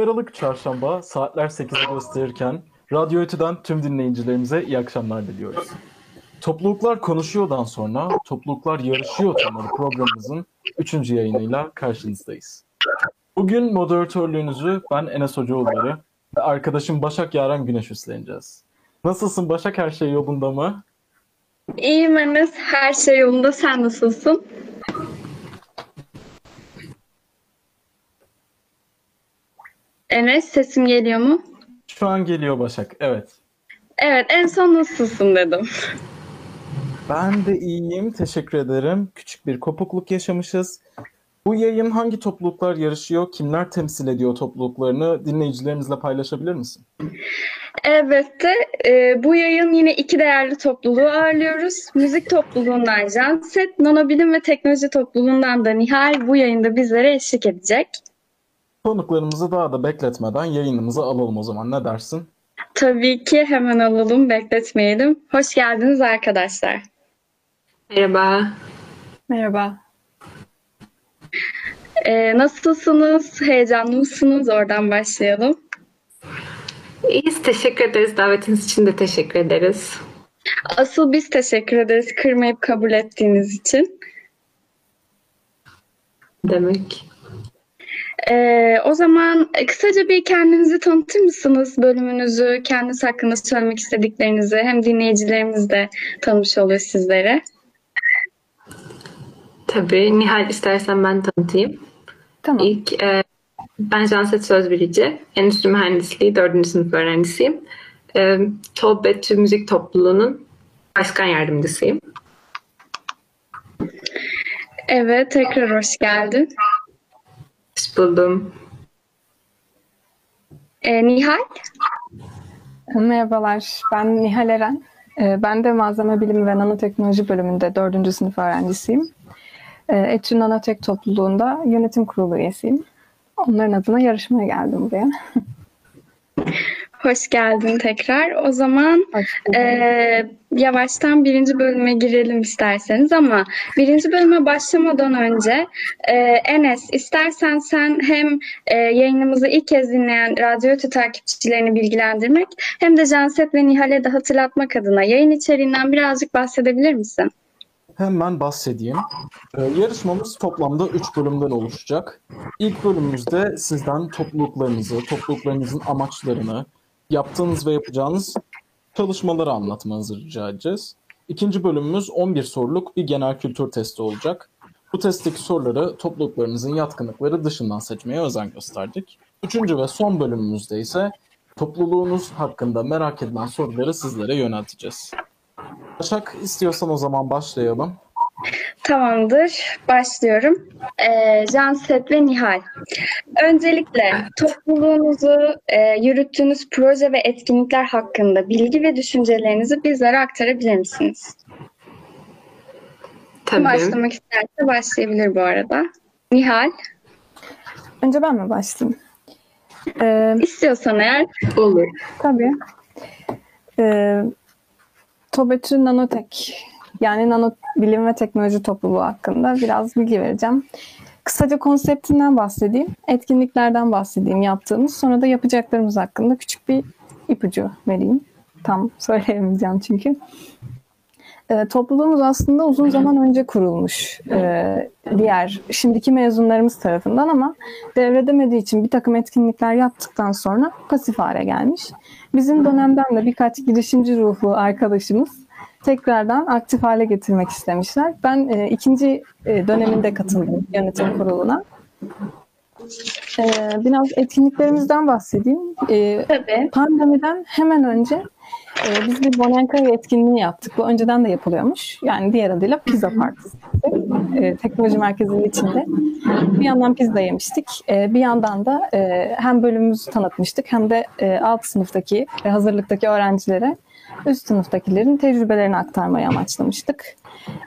Aralık çarşamba saatler 8'i gösterirken Radyo Ötü'den tüm dinleyicilerimize iyi akşamlar diliyoruz. Topluluklar Konuşuyor'dan sonra Topluluklar Yarışıyor temalı programımızın 3. yayınıyla karşınızdayız. Bugün moderatörlüğünüzü ben Enes Hocaoğulları ve arkadaşım Başak Yaren Güneş üstleneceğiz. Nasılsın Başak? Her şey yolunda mı? İyiyim Enes. Her şey yolunda. Sen nasılsın? Enes sesim geliyor mu? Şu an geliyor Başak. Evet. Evet en son nasılsın dedim. Ben de iyiyim. Teşekkür ederim. Küçük bir kopukluk yaşamışız. Bu yayın hangi topluluklar yarışıyor, kimler temsil ediyor topluluklarını dinleyicilerimizle paylaşabilir misin? Elbette. E, bu yayın yine iki değerli topluluğu ağırlıyoruz. Müzik topluluğundan Janset, Nanobilim ve Teknoloji topluluğundan da Nihal bu yayında bizlere eşlik edecek. Konuklarımızı daha da bekletmeden yayınımıza alalım o zaman. Ne dersin? Tabii ki hemen alalım, bekletmeyelim. Hoş geldiniz arkadaşlar. Merhaba. Merhaba. E, nasılsınız? Heyecanlı mısınız? Oradan başlayalım. İyiyiz. Teşekkür ederiz. Davetiniz için de teşekkür ederiz. Asıl biz teşekkür ederiz kırmayıp kabul ettiğiniz için. Demek. Ee, o zaman kısaca bir kendinizi tanıtır mısınız? Bölümünüzü, kendiniz hakkında söylemek istediklerinizi hem dinleyicilerimiz de tanımış oluyor sizlere. Tabii. Nihal istersen ben tanıtayım. Tamam. İlk e, ben Janset Sözbilici. Endüstri Mühendisliği 4. sınıf öğrencisiyim. E, Tolbetçi Müzik Topluluğu'nun başkan yardımcısıyım. Evet, tekrar hoş geldin. Hoş buldum. Ee, Nihal? Merhabalar. Ben Nihal Eren. Ee, Ben de malzeme bilimi ve nanoteknoloji bölümünde 4. sınıf öğrencisiyim. Ee, Etçi Nanotek topluluğunda yönetim kurulu üyesiyim. Onların adına yarışmaya geldim buraya. Hoş geldin tekrar. O zaman e, yavaştan birinci bölüme girelim isterseniz ama birinci bölüme başlamadan önce e, Enes istersen sen hem e, yayınımızı ilk kez dinleyen Radyo Ötü takipçilerini bilgilendirmek hem de Janset ve Nihal'e de hatırlatmak adına yayın içeriğinden birazcık bahsedebilir misin? Hemen bahsedeyim. Ee, yarışmamız toplamda 3 bölümden oluşacak. İlk bölümümüzde sizden topluluklarınızı, topluluklarınızın amaçlarını, yaptığınız ve yapacağınız çalışmaları anlatmanızı rica edeceğiz. İkinci bölümümüz 11 soruluk bir genel kültür testi olacak. Bu testteki soruları topluluklarınızın yatkınlıkları dışından seçmeye özen gösterdik. Üçüncü ve son bölümümüzde ise topluluğunuz hakkında merak edilen soruları sizlere yönelteceğiz. Başak istiyorsan o zaman başlayalım. Tamamdır, başlıyorum. Ee, Janset ve Nihal. Öncelikle topluluğunuzu e, yürüttüğünüz proje ve etkinlikler hakkında bilgi ve düşüncelerinizi bizlere aktarabilir misiniz? Tabii. Başlamak isterse başlayabilir bu arada. Nihal, Önce ben mi başlayayım? Ee, istiyorsan eğer Olur. tabii. Ee, Tobetü Nanotek yani nano bilim ve teknoloji topluluğu hakkında biraz bilgi vereceğim. Kısaca konseptinden bahsedeyim, etkinliklerden bahsedeyim yaptığımız, sonra da yapacaklarımız hakkında küçük bir ipucu vereyim. Tam söyleyemeyeceğim çünkü. Ee, topluluğumuz aslında uzun zaman önce kurulmuş ee, diğer şimdiki mezunlarımız tarafından ama devredemediği için bir takım etkinlikler yaptıktan sonra pasif hale gelmiş. Bizim dönemden de birkaç girişimci ruhlu arkadaşımız tekrardan aktif hale getirmek istemişler. Ben e, ikinci e, döneminde katıldım yönetim kuruluna. E, biraz etkinliklerimizden bahsedeyim. E, tabii. Pandemiden hemen önce e, biz bir Bonenkaya etkinliği yaptık. Bu önceden de yapılıyormuş. Yani diğer adıyla pizza partisi. E, teknoloji merkezinin içinde. Bir yandan pizza yemiştik. E, bir yandan da e, hem bölümümüzü tanıtmıştık hem de e, alt sınıftaki ve hazırlıktaki öğrencilere üst sınıftakilerin tecrübelerini aktarmayı amaçlamıştık.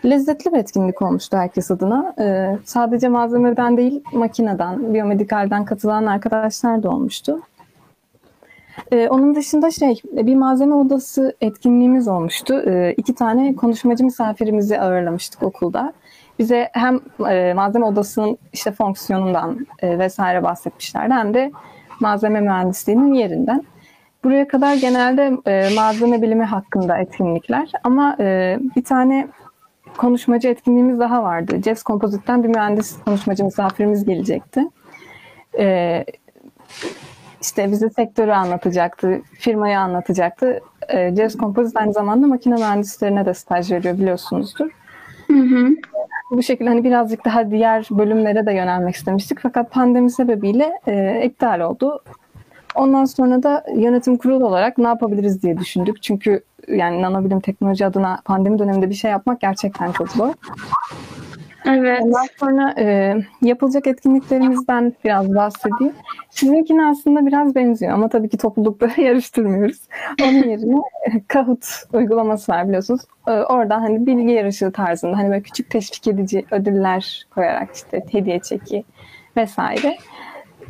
Lezzetli bir etkinlik olmuştu herkes adına. E, sadece malzemeden değil, makineden, biyomedikalden katılan arkadaşlar da olmuştu. Ee, onun dışında şey bir malzeme odası etkinliğimiz olmuştu. Ee, iki tane konuşmacı misafirimizi ağırlamıştık okulda. Bize hem e, malzeme odasının işte fonksiyonundan e, vesaire bahsetmişlerdi hem de malzeme mühendisliğinin yerinden. Buraya kadar genelde e, malzeme bilimi hakkında etkinlikler ama e, bir tane konuşmacı etkinliğimiz daha vardı. Jeffs Composite'den bir mühendis konuşmacı misafirimiz gelecekti. E, işte bize sektörü anlatacaktı, firmayı anlatacaktı. E, Jeffs Composite aynı zamanda makine mühendislerine de staj veriyor biliyorsunuzdur. Hı hı. Bu şekilde hani birazcık daha diğer bölümlere de yönelmek istemiştik. Fakat pandemi sebebiyle e, iptal oldu. Ondan sonra da yönetim kurulu olarak ne yapabiliriz diye düşündük. Çünkü yani nanobilim teknoloji adına pandemi döneminde bir şey yapmak gerçekten çok zor. Evet. Ondan sonra e, yapılacak etkinliklerimizden biraz bahsedeyim. Sizinkine aslında biraz benziyor ama tabii ki toplulukları yarıştırmıyoruz. Onun yerine e, Kahoot uygulaması var biliyorsunuz. E, oradan hani bilgi yarışı tarzında hani böyle küçük teşvik edici ödüller koyarak işte hediye çeki vesaire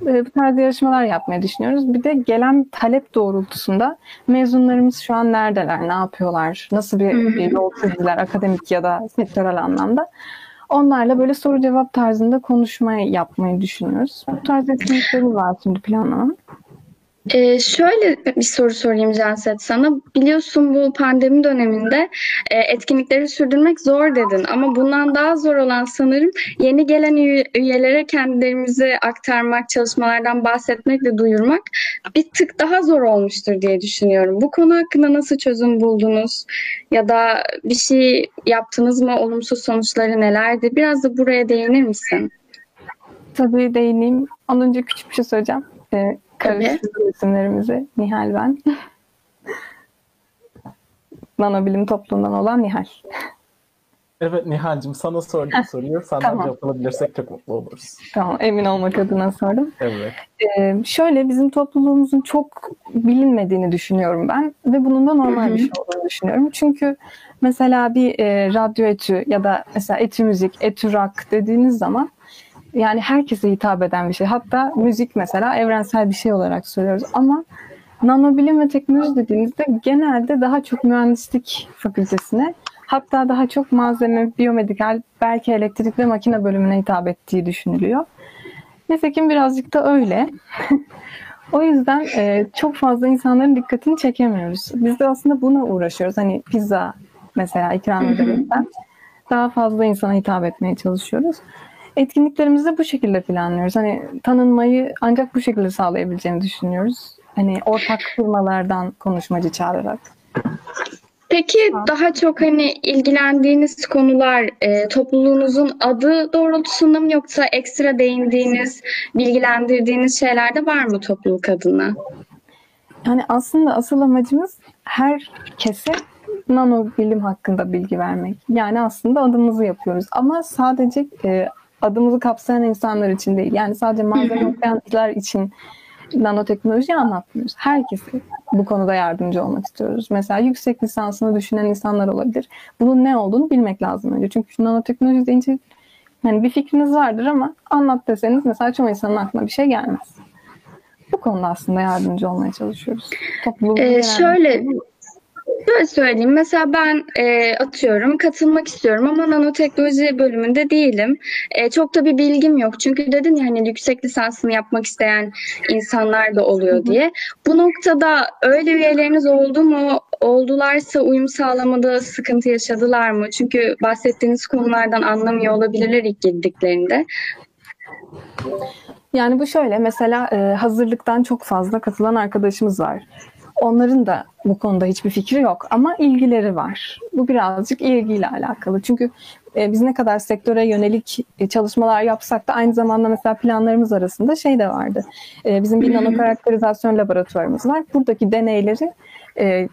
e, bu tarz yarışmalar yapmayı düşünüyoruz. Bir de gelen talep doğrultusunda mezunlarımız şu an neredeler, ne yapıyorlar, nasıl bir, bir yol çizdiler akademik ya da sektörel anlamda. Onlarla böyle soru cevap tarzında konuşma yapmayı düşünüyoruz. Bu tarz etkinliklerimiz var şimdi planlanan. Ee, şöyle bir soru sorayım Canset sana. Biliyorsun bu pandemi döneminde e, etkinlikleri sürdürmek zor dedin ama bundan daha zor olan sanırım yeni gelen üye- üyelere kendilerimizi aktarmak, çalışmalardan bahsetmek ve duyurmak bir tık daha zor olmuştur diye düşünüyorum. Bu konu hakkında nasıl çözüm buldunuz? Ya da bir şey yaptınız mı? Olumsuz sonuçları nelerdi? Biraz da buraya değinir misin? Tabii değineyim. Ondan önce küçük bir şey söyleyeceğim. Ee, karıştırdım isimlerimizi. Nihal ben. Nanobilim topluluğundan olan Nihal. Evet Nihal'cim sana sordum soruyu. Senden tamam. cevap alabilirsek çok mutlu oluruz. Tamam emin olmak adına sordum. Evet. Ee, şöyle bizim topluluğumuzun çok bilinmediğini düşünüyorum ben ve bunun da normal bir şey olduğunu düşünüyorum. Çünkü mesela bir e, radyo etü ya da mesela etü müzik, etü rock dediğiniz zaman yani herkese hitap eden bir şey. Hatta müzik mesela evrensel bir şey olarak söylüyoruz ama nanobilim ve teknoloji dediğimizde genelde daha çok mühendislik fakültesine hatta daha çok malzeme, biyomedikal, belki elektrik ve makine bölümüne hitap ettiği düşünülüyor. Nitekim birazcık da öyle. o yüzden e, çok fazla insanların dikkatini çekemiyoruz. Biz de aslında buna uğraşıyoruz. Hani pizza mesela ikram ederekten daha fazla insana hitap etmeye çalışıyoruz. Etkinliklerimizi de bu şekilde planlıyoruz. Hani tanınmayı ancak bu şekilde sağlayabileceğini düşünüyoruz. Hani ortak firmalardan konuşmacı çağırarak. Peki daha çok hani ilgilendiğiniz konular e, topluluğunuzun adı doğrultusunda mı yoksa ekstra değindiğiniz, bilgilendirdiğiniz şeyler de var mı topluluk adına? Yani aslında asıl amacımız herkese nano bilim hakkında bilgi vermek. Yani aslında adımızı yapıyoruz. Ama sadece e, adımızı kapsayan insanlar için değil. Yani sadece malzeme okuyanlar için nanoteknoloji anlatmıyoruz. Herkese bu konuda yardımcı olmak istiyoruz. Mesela yüksek lisansını düşünen insanlar olabilir. Bunun ne olduğunu bilmek lazım önce. Çünkü şu nanoteknoloji deyince yani bir fikriniz vardır ama anlat deseniz mesela çoğu insanın aklına bir şey gelmez. Bu konuda aslında yardımcı olmaya çalışıyoruz. Topluluğun Ee, şöyle Şöyle söyleyeyim. Mesela ben e, atıyorum katılmak istiyorum ama nanoteknoloji bölümünde değilim. E, çok da bir bilgim yok. Çünkü dedin ya hani yüksek lisansını yapmak isteyen insanlar da oluyor diye. Bu noktada öyle üyeleriniz oldu mu? Oldularsa uyum sağlamada sıkıntı yaşadılar mı? Çünkü bahsettiğiniz konulardan anlamıyor olabilirler ilk girdiklerinde. Yani bu şöyle mesela e, hazırlıktan çok fazla katılan arkadaşımız var. Onların da bu konuda hiçbir fikri yok ama ilgileri var. Bu birazcık ilgiyle alakalı. Çünkü e, biz ne kadar sektöre yönelik e, çalışmalar yapsak da aynı zamanda mesela planlarımız arasında şey de vardı. E, bizim bir nano karakterizasyon laboratuvarımız var. Buradaki deneyleri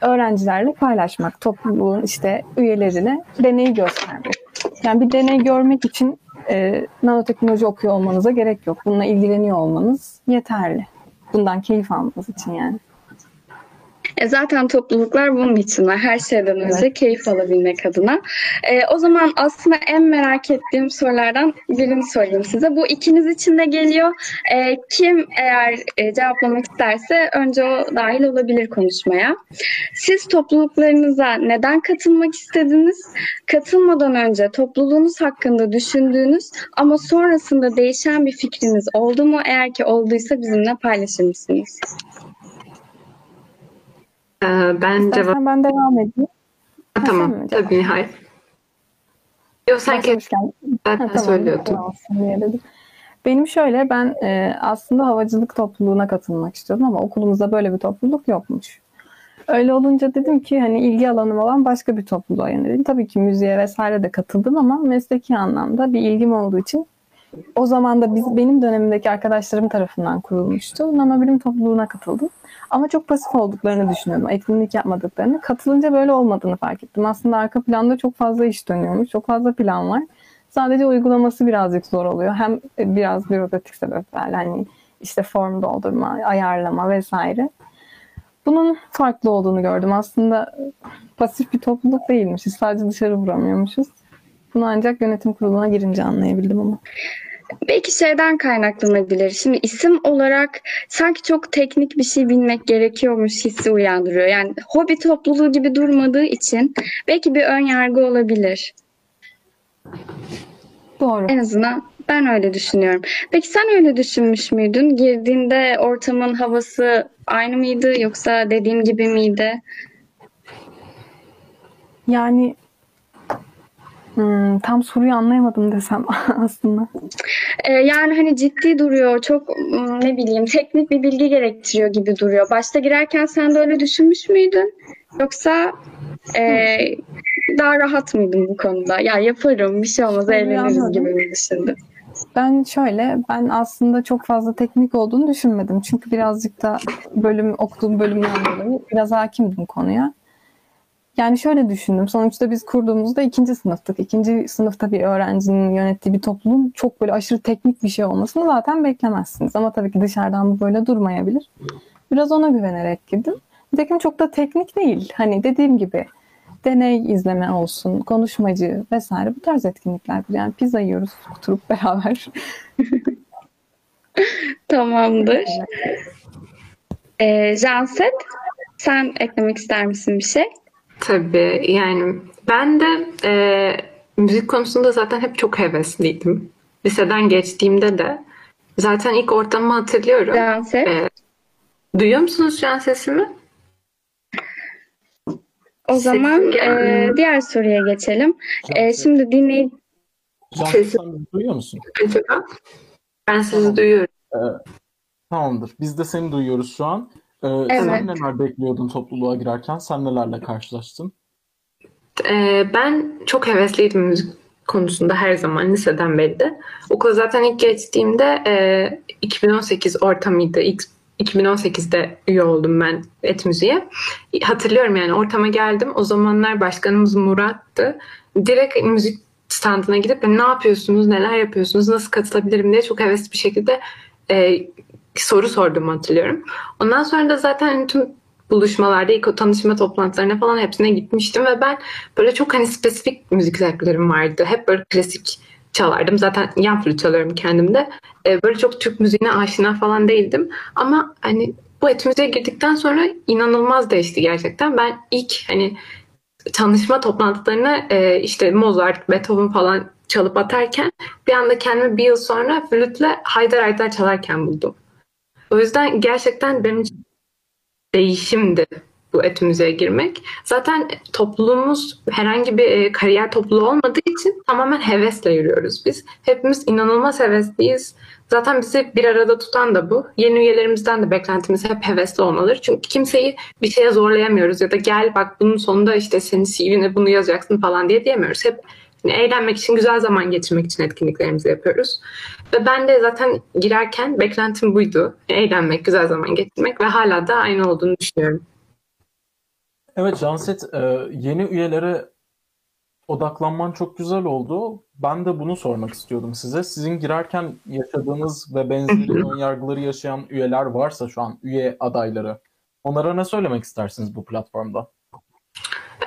öğrencilerle paylaşmak, topluluğun işte üyelerine deneyi göstermek. Yani bir deney görmek için nanoteknoloji okuyor olmanıza gerek yok. Bununla ilgileniyor olmanız yeterli. Bundan keyif almanız için yani. E, zaten topluluklar bunun için var. Her şeyden önce Evet. keyif alabilmek adına. E, o zaman aslında en merak ettiğim sorulardan birini sorayım size. Bu ikiniz için de geliyor. E, kim eğer e, cevaplamak isterse önce o dahil olabilir konuşmaya. Siz topluluklarınıza neden katılmak istediniz? Katılmadan önce topluluğunuz hakkında düşündüğünüz ama sonrasında değişen bir fikriniz oldu mu? Eğer ki olduysa bizimle paylaşır mısınız? Ee, ben cevap ben devam edeyim. Ha, tamam. cevap? Tabii Nihal. Yok sen kes Ha, tamam, dedim. Benim şöyle ben e, aslında havacılık topluluğuna katılmak istiyordum ama okulumuzda böyle bir topluluk yokmuş. Öyle olunca dedim ki hani ilgi alanım olan başka bir topluluğa yöneleyim. Tabii ki müziğe vesaire de katıldım ama mesleki anlamda bir ilgim olduğu için o zaman da biz benim dönemimdeki arkadaşlarım tarafından kurulmuştu. Nano bilim topluluğuna katıldım. Ama çok pasif olduklarını düşünüyordum. Etkinlik yapmadıklarını. Katılınca böyle olmadığını fark ettim. Aslında arka planda çok fazla iş dönüyormuş. Çok fazla plan var. Sadece uygulaması birazcık zor oluyor. Hem biraz bürokratik sebeplerle hani işte form doldurma, ayarlama vesaire. Bunun farklı olduğunu gördüm. Aslında pasif bir topluluk değilmişiz. Sadece dışarı vuramıyormuşuz. Bunu ancak yönetim kuruluna girince anlayabildim ama. Belki şeyden kaynaklanabilir. Şimdi isim olarak sanki çok teknik bir şey bilmek gerekiyormuş hissi uyandırıyor. Yani hobi topluluğu gibi durmadığı için belki bir ön yargı olabilir. Doğru. En azından ben öyle düşünüyorum. Peki sen öyle düşünmüş müydün? Girdiğinde ortamın havası aynı mıydı yoksa dediğim gibi miydi? Yani hmm, tam soruyu anlayamadım desem aslında. Ee, yani hani ciddi duruyor, çok ım, ne bileyim teknik bir bilgi gerektiriyor gibi duruyor. Başta girerken sen de öyle düşünmüş müydün? Yoksa e, daha rahat mıydın bu konuda? Ya yaparım, bir şey olmaz, eğleniriz gibi mi düşündün? Ben şöyle, ben aslında çok fazla teknik olduğunu düşünmedim. Çünkü birazcık da bölüm okuduğum bölümden dolayı biraz hakimdim konuya. Yani şöyle düşündüm. Sonuçta biz kurduğumuzda ikinci sınıftık. İkinci sınıfta bir öğrencinin yönettiği bir topluluğun çok böyle aşırı teknik bir şey olmasını zaten beklemezsiniz. Ama tabii ki dışarıdan bu böyle durmayabilir. Biraz ona güvenerek girdim. Nitekim çok da teknik değil. Hani dediğim gibi deney izleme olsun, konuşmacı vesaire bu tarz etkinlikler. Yani pizza yiyoruz oturup beraber. Tamamdır. Ee, Janset, sen eklemek ister misin bir şey? Tabii yani ben de e, müzik konusunda zaten hep çok hevesliydim. Liseden geçtiğimde de zaten ilk ortamı hatırlıyorum. Janset. E, duyuyor musunuz şu an sesimi? O zaman Sesim e, gelmiyor. diğer soruya geçelim. E, şimdi dinley Janset sen bizi duyuyor musun? Acaba? Ben sizi Tamam. duyuyorum. Ee, tamamdır. Biz de seni duyuyoruz şu an. Ee, Evet. Sen neler bekliyordun topluluğa girerken? Sen nelerle karşılaştın? E, ben çok hevesliydim müzik konusunda her zaman liseden beri de. Okula zaten ilk geçtiğimde e, 2018 ortamıydı. İlk 2018'de üye oldum ben et müziğe. Hatırlıyorum yani ortama geldim. O zamanlar başkanımız Murat'tı. Direkt müzik standına gidip ne yapıyorsunuz, neler yapıyorsunuz, nasıl katılabilirim diye çok hevesli bir şekilde e, soru sordum hatırlıyorum. Ondan sonra da zaten tüm buluşmalarda, ilk o tanışma toplantılarına falan hepsine gitmiştim ve ben böyle çok hani spesifik müzik zevklerim vardı. Hep böyle klasik çalardım. Zaten yan flüt çalıyorum kendimde. Ee, böyle çok Türk müziğine aşina falan değildim. Ama hani bu et müziğe girdikten sonra inanılmaz değişti gerçekten. Ben ilk hani tanışma toplantılarına e, işte Mozart, Beethoven falan çalıp atarken bir anda kendimi bir yıl sonra flütle Haydar Haydar çalarken buldum. O yüzden gerçekten benim için değişimdi bu et müziğe girmek. Zaten topluluğumuz herhangi bir e, kariyer topluluğu olmadığı için tamamen hevesle yürüyoruz biz. Hepimiz inanılmaz hevesliyiz. Zaten bizi bir arada tutan da bu. Yeni üyelerimizden de beklentimiz hep hevesli olmalıdır. Çünkü kimseyi bir şeye zorlayamıyoruz ya da gel bak bunun sonunda işte senin CV'ne bunu yazacaksın falan diye diyemiyoruz. Hep hani eğlenmek için, güzel zaman geçirmek için etkinliklerimizi yapıyoruz. Ve ben de zaten girerken beklentim buydu. Eğlenmek, güzel zaman geçirmek ve hala da aynı olduğunu düşünüyorum. Evet Janset, e, yeni üyelere odaklanman çok güzel oldu. Ben de bunu sormak istiyordum size. Sizin girerken yaşadığınız ve benzeri ön yargıları yaşayan üyeler varsa şu an üye adayları Onlara ne söylemek istersiniz bu platformda?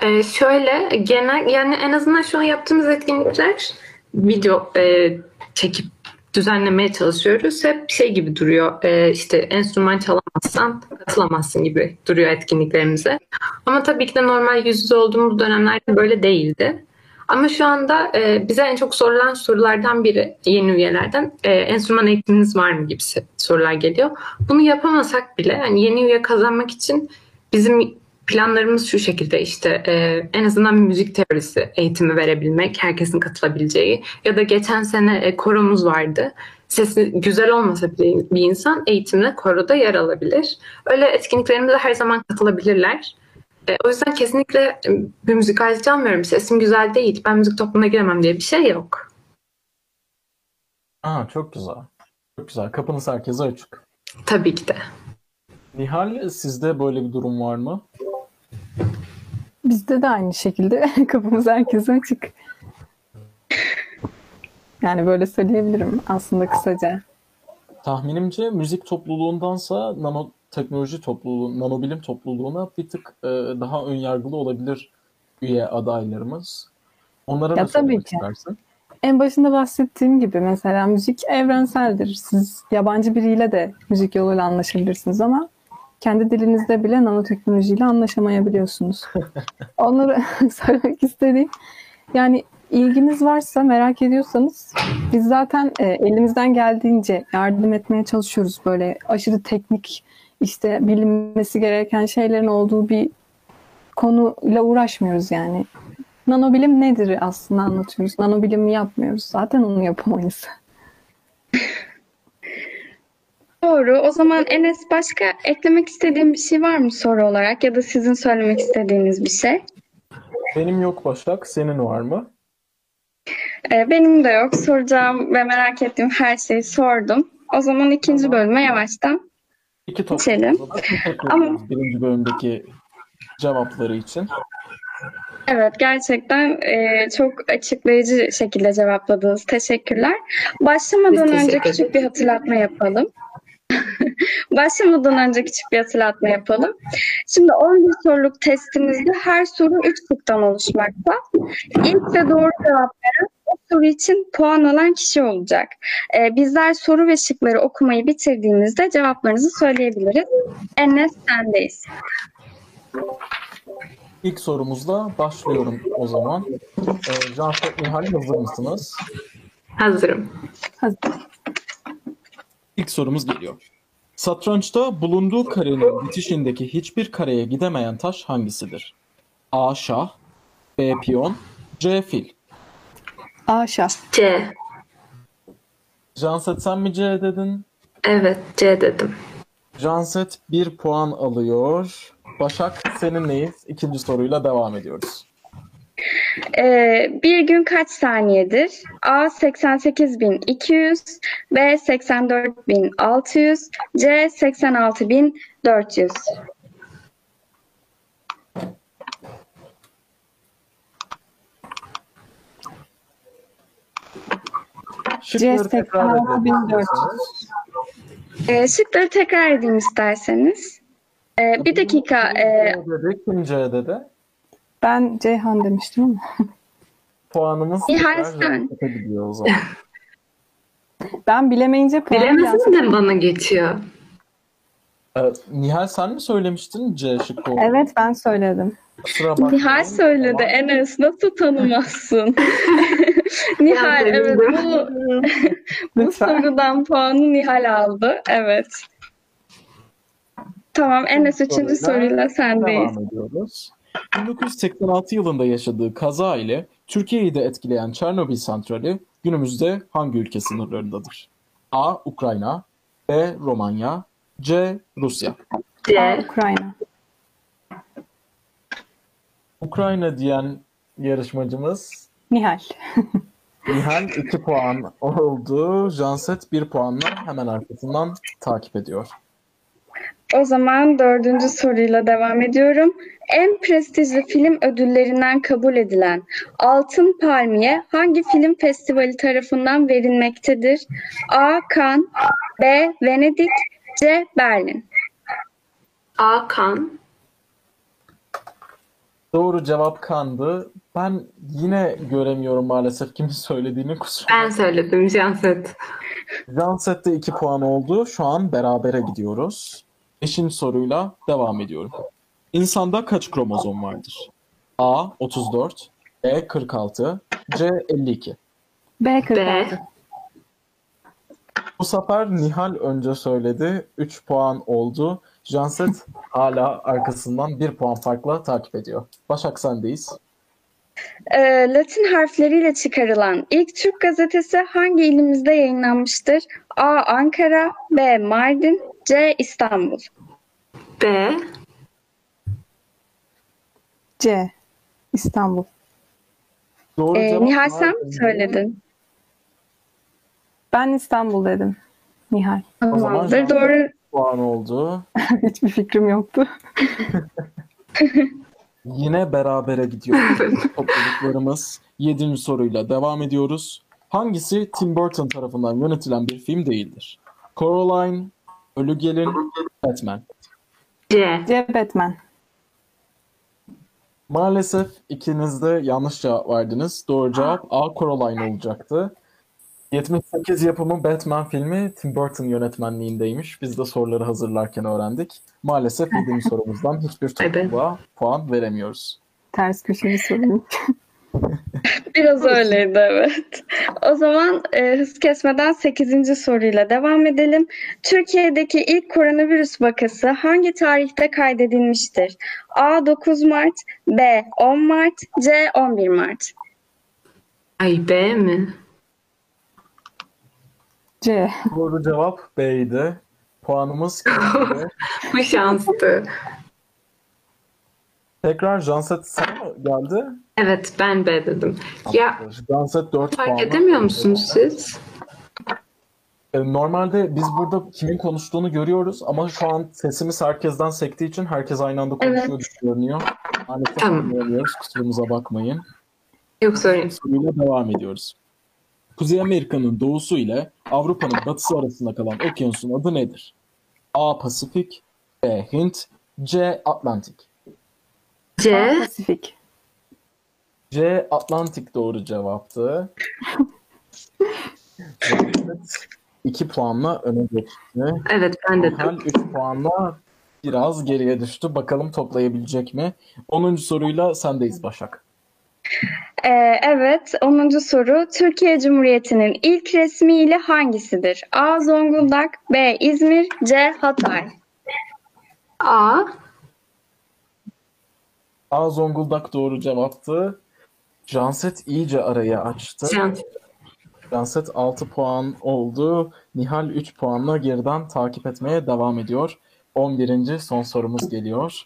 Ee, şöyle genel yani en azından şu an yaptığımız etkinlikler video e, çekip düzenlemeye çalışıyoruz. Hep şey gibi duruyor e, işte enstrüman çalamazsan katılamazsın gibi duruyor etkinliklerimize. Ama tabii ki de normal yüz yüze olduğumuz dönemlerde böyle değildi. Ama şu anda e, bize en çok sorulan sorulardan biri yeni üyelerden e, enstrüman eğitiminiz var mı gibi sorular geliyor. Bunu yapamasak bile yani yeni üye kazanmak için bizim planlarımız şu şekilde işte e, en azından bir müzik teorisi eğitimi verebilmek, herkesin katılabileceği ya da geçen sene e, koromuz vardı. Sesi güzel olmasa bile bir insan eğitimle koroda yer alabilir. Öyle etkinliklerimize her zaman katılabilirler. E, o yüzden kesinlikle e, bir müzik aleti çalmıyorum. Sesim güzel değil. Ben müzik topluluğuna giremem diye bir şey yok. Aa, çok güzel. Çok güzel. Kapınız herkese açık. Tabii ki de. Nihal sizde böyle bir durum var mı? Bizde de aynı şekilde kapımız herkese açık. Yani böyle söyleyebilirim aslında kısaca. Tahminimce müzik topluluğundansa nanoteknoloji topluluğu, nanobilim topluluğuna bir tık e, daha önyargılı olabilir üye adaylarımız. Onlara Ya ne söylemek ki. istersin? En başında bahsettiğim gibi mesela müzik evrenseldir. Siz yabancı biriyle de müzik yoluyla anlaşabilirsiniz ama kendi dilinizde bile nanoteknolojiyle anlaşamayabiliyorsunuz. Onları söylemek istediğim yani ilginiz varsa merak ediyorsanız biz zaten e, elimizden geldiğince yardım etmeye çalışıyoruz. Böyle aşırı teknik işte bilinmesi gereken şeylerin olduğu bir konuyla uğraşmıyoruz yani. Nanobilim nedir aslında anlatıyoruz. Nanobilimi yapmıyoruz. Zaten onu yapamayız. Doğru. O zaman Enes başka eklemek istediğin bir şey var mı soru olarak ya da sizin söylemek istediğiniz bir şey? Benim yok Başak, senin var mı? Ee, benim de yok. Soracağım ve merak ettiğim her şeyi sordum. O zaman ikinci bölüme yavaştan İki Geçelim. da teşekkür Ama- birinci bölümdeki cevapları için. Evet, gerçekten e, çok açıklayıcı şekilde cevapladınız. Teşekkürler. Başlamadan Biz önce teşekkür küçük bir hatırlatma yapalım. Başlamadan önce küçük bir hatırlatma yapalım. Şimdi 11 soruluk testimizde her soru 3 şıktan oluşmakta. İlk ve doğru cevap veren o soru için puan alan kişi olacak. E, bizler soru ve şıkları okumayı bitirdiğimizde cevaplarınızı söyleyebiliriz. Enes sendeyiz. İlk sorumuzla başlıyorum o zaman. Ee, Canset Nihal hazır mısınız? Hazırım. Hazır. İlk sorumuz geliyor. Satrançta bulunduğu karenin bitişindeki hiçbir kareye gidemeyen taş hangisidir? A. Şah B. Piyon C. Fil A şah. C. Canset sen mi C dedin? Evet C dedim. Janset 1 puan alıyor. Başak seninleyiz. İkinci soruyla devam ediyoruz. Ee, bir gün kaç saniyedir? A 88.200, B 84.600, C 86.400. Şıkları tekrar edelim 86.400. isterseniz. Ee, şıkları tekrar edeyim isterseniz. Ee, bir dakika. e, C dedi. Ben Ceyhan demiştim ama. Puanımız Nihal tekrar sen. Janset'e gidiyor o zaman. Ben bilemeyince puan Bilemezsin de bana geçiyor. Nihal sen mi söylemiştin C şıkkı olduğunu? Evet ben söyledim. Kusura bakmayın. Nihal söyledi. Tamam. Enes nasıl tanımazsın? Nihal Ben evet bu, bu Lütfen. sorudan puanı Nihal aldı. Evet. Tamam Enes üçüncü soruyla soruyla sendeyiz. Devam ediyoruz. 1986 yılında yaşadığı kaza ile Türkiye'yi de etkileyen Çernobil santrali günümüzde hangi ülke sınırlarındadır? A. Ukrayna B. Romanya C. Rusya A, C. Ukrayna. Ukrayna diyen yarışmacımız Nihal. Nihal 2 puan oldu. Janset 1 puanla hemen arkasından takip ediyor. O zaman dördüncü soruyla devam ediyorum. En prestijli film ödüllerinden kabul edilen Altın Palmiye hangi film festivali tarafından verilmektedir? A. Cannes B. Venedik C. Berlin A. Kan. Doğru cevap kandı. Ben yine göremiyorum maalesef kimin söylediğini kusura. Ben söyledim Janset. Janset'te 2 puan oldu. Şu an berabere gidiyoruz. Beşinci soruyla devam ediyorum. İnsanda kaç kromozom vardır? A 34, B 46, C 52. B 46. B. Bu sefer Nihal önce söyledi. 3 puan oldu. Janset hala arkasından 1 puan farkla takip ediyor. Başak sendeyiz. Ee, Latin harfleriyle çıkarılan ilk Türk gazetesi hangi ilimizde yayınlanmıştır? A. Ankara, B. Mardin, C. İstanbul. B. C. İstanbul. Doğru Ee, cevap Nihal sen mi Mardin'di. söyledin? Ben İstanbul dedim. Nihal. O zaman Tamamdır. Doğru. puan oldu. Hiçbir fikrim yoktu. Yine berabere gidiyor. Topladıklarımız 7. soruyla devam ediyoruz. Hangisi Tim Burton tarafından yönetilen bir film değildir? Coraline, Ölü Gelin, Batman. C. C. Batman. Maalesef ikiniz de yanlış cevap verdiniz. Doğru cevap A. Coraline olacaktı. 78 yapımı Batman filmi Tim Burton yönetmenliğindeymiş. Biz de soruları hazırlarken öğrendik. Maalesef 7. sorumuzdan hiçbir topluluğa puan veremiyoruz. Ters köşeli sorun. Biraz öyleydi evet. O zaman e, hız kesmeden 8. soruyla devam edelim. Türkiye'deki ilk koronavirüs vakası hangi tarihte kaydedilmiştir? A 9 Mart, B 10 Mart, C 11 Mart. Ay B mi? C. Doğru cevap B'ydi. Puanımız. Bu şanstı. Tekrar Janset sana geldi? Evet ben B dedim. Ya Janset 4 puan. fark edemiyor musunuz siz? E, Normalde biz burada kimin konuştuğunu görüyoruz ama şu an sesimiz herkesten sektiği için herkes aynı anda konuşuyor Evet. görünüyor. Maalesef Tamam. anlayamıyoruz. Kusurumuza bakmayın. Yok sorun. Soruyla devam ediyoruz. Kuzey Amerika'nın doğusu ile Avrupa'nın batısı arasında kalan okyanusun adı nedir? A. Pasifik B. Hint C. Atlantik C. Pasifik. C. Atlantik doğru cevaptı. Janset 2 puanla öne geçti. Evet ben dedim. Nihal 3 puanla biraz geriye düştü. Bakalım toplayabilecek mi? 10. soruyla sendeyiz Başak. Ee, evet 10. soru. Türkiye Cumhuriyeti'nin ilk resmi ili hangisidir? A. Zonguldak, B. İzmir, C. Hatay. A. A. Zonguldak doğru cevaptı. Janset iyice arayı açtı. Can. Janset 6 puan oldu. Nihal 3 puanla geriden takip etmeye devam ediyor. 11. son sorumuz geliyor.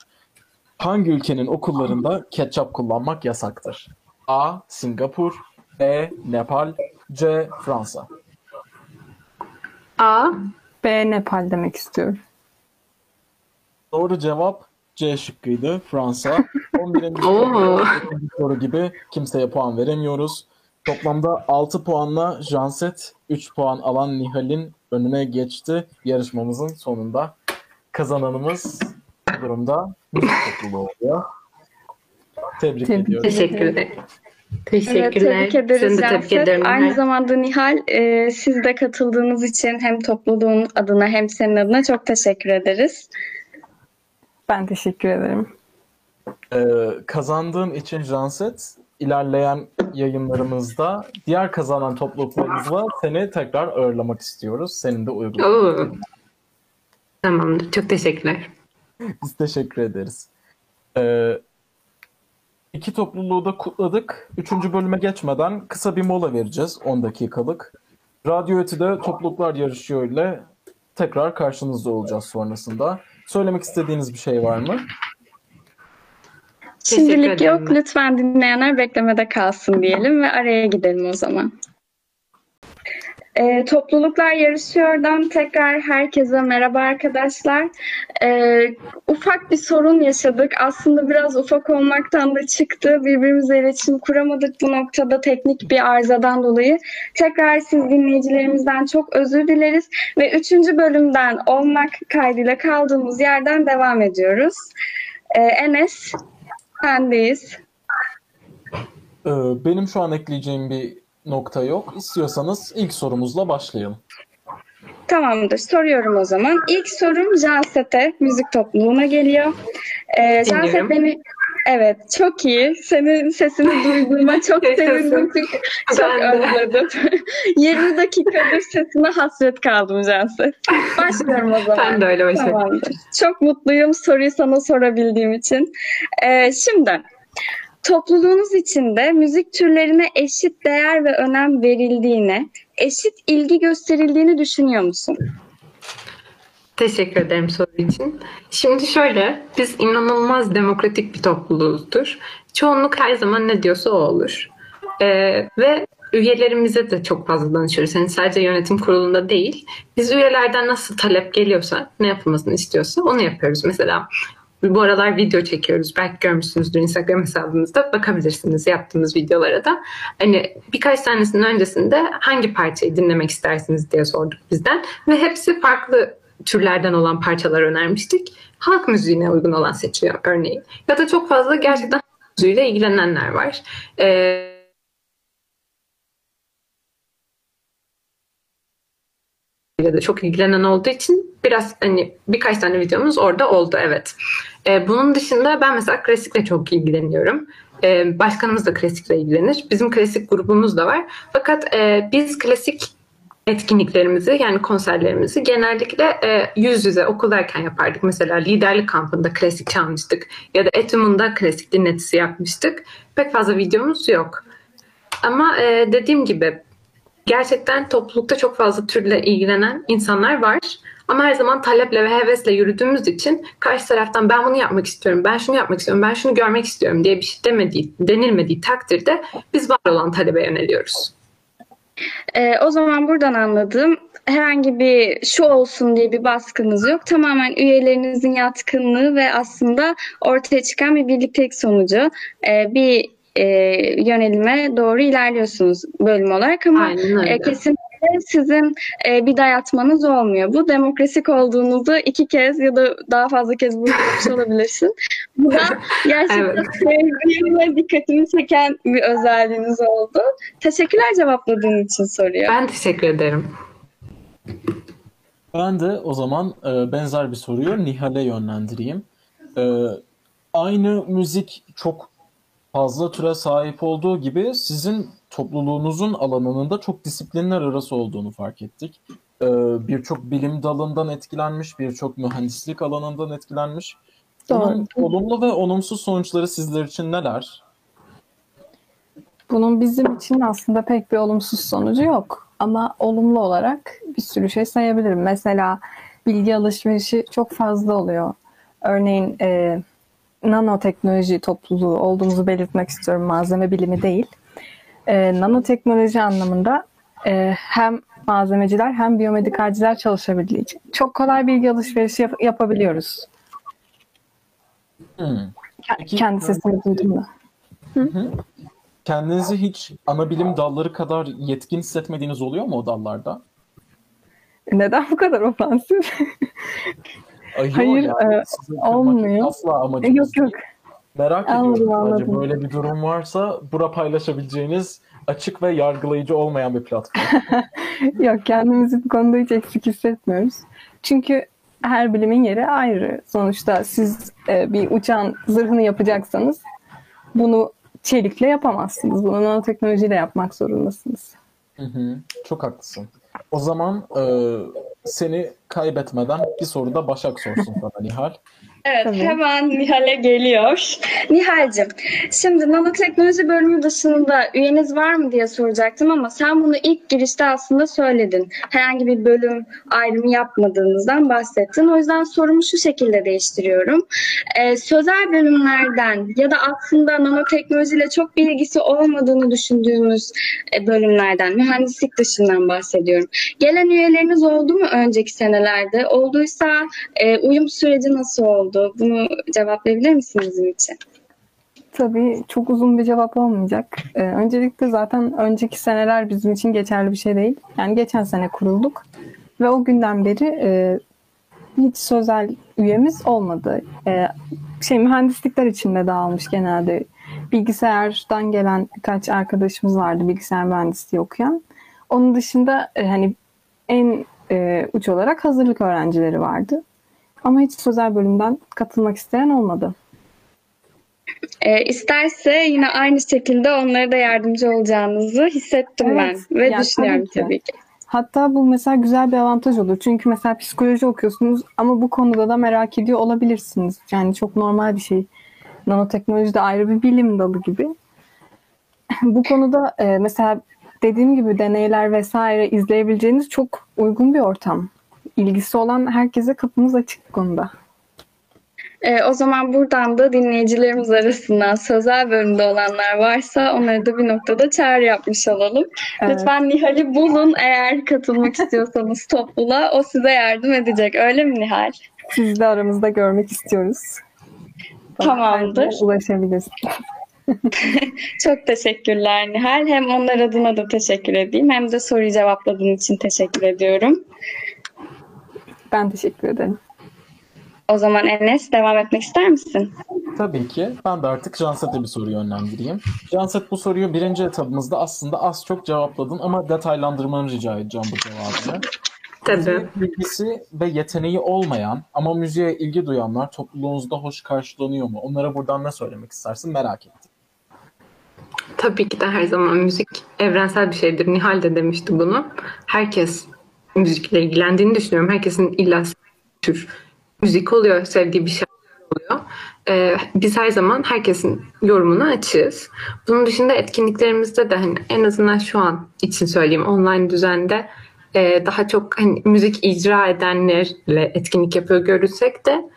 Hangi ülkenin okullarında ketçap kullanmak yasaktır? A. Singapur B. Nepal C. Fransa A. B. Nepal demek istiyorum. Doğru cevap C şıkkıydı. Fransa. 11. Oo. soru gibi kimseye puan veremiyoruz. Toplamda 6 puanla Janset 3 puan alan Nihal'in önüne geçti. Yarışmamızın sonunda kazananımız bu durumda topluluğu oluyor. Tebrik Tebrik ediyorum. Teşekkür ederim. Evet, Teşekkürler. tebrik ederiz Seni de tebrik ederim. Aynı zamanda Nihal, e, siz de katıldığınız için hem topluluğun adına hem senin adına çok teşekkür ederiz. Ben teşekkür ederim. Ee, kazandığın için Janset ilerleyen yayınlarımızda diğer kazanan topluluklarımızla seni tekrar ağırlamak istiyoruz. Senin de. Oo. Tamamdır. Çok teşekkürler. Biz teşekkür ederiz. Ee, iki topluluğu da kutladık. Üçüncü bölüme geçmeden kısa bir mola vereceğiz. 10 dakikalık. Radyo Ötü'de topluluklar yarışıyor ile tekrar karşınızda olacağız sonrasında. Söylemek istediğiniz bir şey var mı? Şimdilik yok. Lütfen dinleyenler beklemede kalsın diyelim ve araya gidelim o zaman. E, topluluklar yarışıyordan tekrar herkese merhaba arkadaşlar. E, ufak bir sorun yaşadık. Aslında biraz ufak olmaktan da çıktı. Birbirimizle iletişim kuramadık bu noktada teknik bir arızadan dolayı. Tekrar siz dinleyicilerimizden çok özür dileriz ve üçüncü bölümden olmak kaydıyla kaldığımız yerden devam ediyoruz. E, Enes, sendeyiz. Benim şu an ekleyeceğim bir nokta yok. İstiyorsanız ilk sorumuzla başlayalım. Tamamdır. Soruyorum o zaman. İlk sorum Janset'e, müzik topluluğuna geliyor. Ee, Janset beni Evet, çok iyi. Senin sesini duyduğuma çok sevindim çünkü çok özledim. 20 dakikadır sesine hasret kaldım Janset. Başlıyorum o zaman. Ben de öyle başladım. Tamamdır. Çok mutluyum soruyu sana sorabildiğim için. Ee, şimdi topluluğunuz içinde müzik türlerine eşit değer ve önem verildiğine, eşit ilgi gösterildiğini düşünüyor musun? Teşekkür ederim soru için. Şimdi şöyle, biz inanılmaz demokratik bir topluluğuzdur. Çoğunluk her zaman ne diyorsa o olur. Ee, ve üyelerimize de çok fazla danışıyoruz. Yani sadece yönetim kurulunda değil. Biz üyelerden nasıl talep geliyorsa, ne yapılmasını istiyorsa onu yapıyoruz. Mesela bu aralar video çekiyoruz. Belki görmüşsünüzdür Instagram hesabımızda. Bakabilirsiniz yaptığımız videolara da. Hani birkaç tanesinin öncesinde hangi parçayı dinlemek istersiniz diye sorduk bizden. Ve hepsi farklı türlerden olan parçalar önermiştik. Halk müziğine uygun olan seçiyor örneğin. Ya da çok fazla gerçekten müziğiyle ilgilenenler var. Ee, ile de çok ilgilenen olduğu için biraz hani birkaç tane videomuz orada oldu evet. Ee, bunun dışında ben mesela klasikle çok ilgileniyorum. Ee, başkanımız da klasikle ilgilenir. Bizim klasik grubumuz da var. Fakat e, biz klasik etkinliklerimizi yani konserlerimizi genellikle e, yüz yüze okuldayken yapardık. Mesela liderlik kampında klasik çalmıştık ya da Etum'unda klasik dinletisi yapmıştık. Pek fazla videomuz yok. Ama e, dediğim gibi gerçekten toplulukta çok fazla türle ilgilenen insanlar var. Ama her zaman taleple ve hevesle yürüdüğümüz için karşı taraftan ben bunu yapmak istiyorum, ben şunu yapmak istiyorum, ben şunu görmek istiyorum diye bir şey demediği, denilmediği takdirde biz var olan talebe yöneliyoruz. Ee, o zaman buradan anladığım herhangi bir şu olsun diye bir baskınız yok. Tamamen üyelerinizin yatkınlığı ve aslında ortaya çıkan bir birliktelik sonucu e, bir e, yönelime doğru ilerliyorsunuz bölüm olarak ama e, kesinlikle sizin e, bir dayatmanız olmuyor. Bu demokrasik olduğunuzu iki kez ya da daha fazla kez vurgulamış olabilirsin. Bu da gerçekten Evet. dikkatimi çeken bir özelliğiniz oldu. Teşekkürler cevapladığın için soruyu. Ben teşekkür ederim. Ben de o zaman e, benzer bir soruyu Nihal'e yönlendireyim. E, aynı müzik çok fazla türe sahip olduğu gibi sizin topluluğunuzun alanının da çok disiplinler arası olduğunu fark ettik. E, birçok bilim dalından etkilenmiş, birçok mühendislik alanından etkilenmiş. Bunun olumlu ve olumsuz sonuçları sizler için neler? Bunun bizim için aslında pek bir olumsuz sonucu yok. Ama olumlu olarak bir sürü şey sayabilirim. Mesela bilgi alışverişi çok fazla oluyor. Örneğin e, nanoteknoloji topluluğu olduğumuzu belirtmek istiyorum. Malzeme bilimi değil. E, nanoteknoloji anlamında e, hem malzemeciler hem biyomedikalciler çalışabildiği için çok kolay bilgi alışverişi yap- yapabiliyoruz. Hmm. Peki, Kendi sesimi duydum da. Kendinizi hiç ana bilim dalları kadar yetkin hissetmediğiniz oluyor mu o dallarda? Neden bu kadar ofansif? Ay, yok Hayır, yani, e, olmuyor. Asla amacımız yok yok. değil. Merak Anladım, ediyorum anladım. böyle bir durum varsa bura paylaşabileceğiniz açık ve yargılayıcı olmayan bir platform. Yok kendimizi bu konuda hiç eksik hissetmiyoruz. Çünkü her bilimin yeri ayrı. Sonuçta siz e, bir uçağın zırhını yapacaksanız bunu çelikle yapamazsınız. Bunu nanoteknolojiyle yapmak zorundasınız. Hı hı, Çok haklısın. O zaman e, seni kaybetmeden bir soru da Başak sorsun sana Nihal. Evet, Tabii. hemen Nihal'e geliyor. Nihal'cim, şimdi nanoteknoloji bölümü dışında üyeniz var mı diye soracaktım ama sen bunu ilk girişte aslında söyledin. Herhangi bir bölüm ayrımı yapmadığınızdan bahsettin. O yüzden sorumu şu şekilde değiştiriyorum. Ee, sözel bölümlerden ya da aslında nanoteknolojiyle çok bir ilgisi olmadığını düşündüğümüz e, bölümlerden, mühendislik dışından bahsediyorum. Gelen üyeleriniz oldu mu önceki senelerde? Olduysa e, uyum süreci nasıl oldu? Bunu cevaplayabilir misiniz bizim için? Tabii çok uzun bir cevap olmayacak. Ee, öncelikle zaten önceki seneler bizim için geçerli bir şey değil. Yani geçen sene kurulduk ve o günden beri e, hiç sözel üyemiz olmadı. E, şey mühendislikler içinde dağılmış genelde. Bilgisayardan gelen birkaç arkadaşımız vardı bilgisayar mühendisliği okuyan. Onun dışında e, hani en e, uç olarak hazırlık öğrencileri vardı. Ama hiç sözel bölümden katılmak isteyen olmadı. E, isterse yine aynı şekilde onlara da yardımcı olacağınızı hissettim Evet, ben ve yani düşünüyorum tabii ki. tabii ki. Hatta bu mesela güzel bir avantaj olur. Çünkü mesela psikoloji okuyorsunuz ama bu konuda da merak ediyor olabilirsiniz. Yani çok normal bir şey. Nanoteknoloji de ayrı bir bilim dalı gibi. bu konuda e, mesela dediğim gibi deneyler vesaire izleyebileceğiniz çok uygun bir ortam. İlgisi olan herkese kapımız açık bu konuda. E, o zaman buradan da dinleyicilerimiz arasından sözel bölümde olanlar varsa onları da bir noktada çağrı yapmış olalım. Evet. Lütfen Nihal'i bulun eğer katılmak istiyorsanız topluluğa. O size yardım edecek. Öyle mi Nihal? Sizi de aramızda görmek istiyoruz. Tamamdır. Ulaşabilirsiniz. Çok teşekkürler Nihal. Hem onlar adına da teşekkür edeyim hem de soruyu cevapladığın için teşekkür ediyorum. Ben teşekkür ederim. O zaman Enes devam etmek ister misin? Tabii ki. Ben de artık Janset'e bir soru yönlendireyim. Janset bu soruyu birinci etabımızda aslında az çok cevapladın ama detaylandırmanı rica edeceğim bu cevabını. Tabii. Bilgisi ve yeteneği olmayan ama müziğe ilgi duyanlar topluluğunuzda hoş karşılanıyor mu? Onlara buradan ne söylemek istersin merak ettim. Tabii ki de her zaman müzik evrensel bir şeydir. Nihal de demişti bunu. Herkes müzikle ilgilendiğini düşünüyorum. Herkesin illa tür müzik oluyor, sevdiği bir şey oluyor. Ee, biz her zaman herkesin yorumuna açığız. Bunun dışında etkinliklerimizde de hani en azından şu an için söyleyeyim online düzende e, daha çok hani müzik icra edenlerle etkinlik yapıyor görürsek de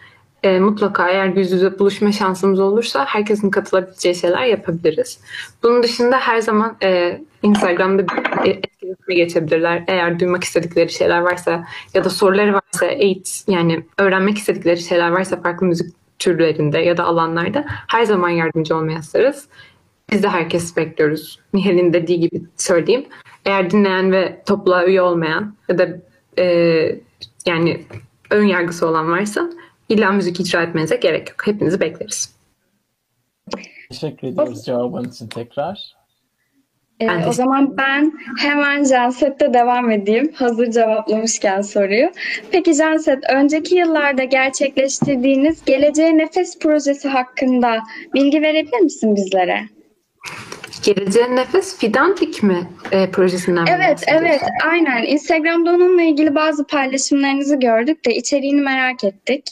e, mutlaka eğer yüz yüze buluşma şansımız olursa herkesin katılabileceği şeyler yapabiliriz. Bunun dışında her zaman e, Instagram'da bir etkileşime geçebilirler. Eğer duymak istedikleri şeyler varsa ya da soruları varsa eğit yani öğrenmek istedikleri şeyler varsa farklı müzik türlerinde ya da alanlarda her zaman yardımcı olmaya hazırız. Biz de herkesi bekliyoruz. Nihal'in dediği gibi söyleyeyim. Eğer dinleyen ve topluluğa üye olmayan ya da e, yani ön yargısı olan varsa illa müzik icra etmenize gerek yok. Hepinizi bekleriz. Teşekkür ediyoruz cevabın için tekrar. Ee, o zaman ben hemen Janset'te devam edeyim. Hazır cevaplamışken soruyu. Peki Janset, önceki yıllarda gerçekleştirdiğiniz Geleceğe Nefes projesi hakkında bilgi verebilir misin bizlere? Geleceğin Nefes Fidantik mi e, projesinden mi Evet, evet, aynen. Instagram'da onunla ilgili bazı paylaşımlarınızı gördük de içeriğini merak ettik.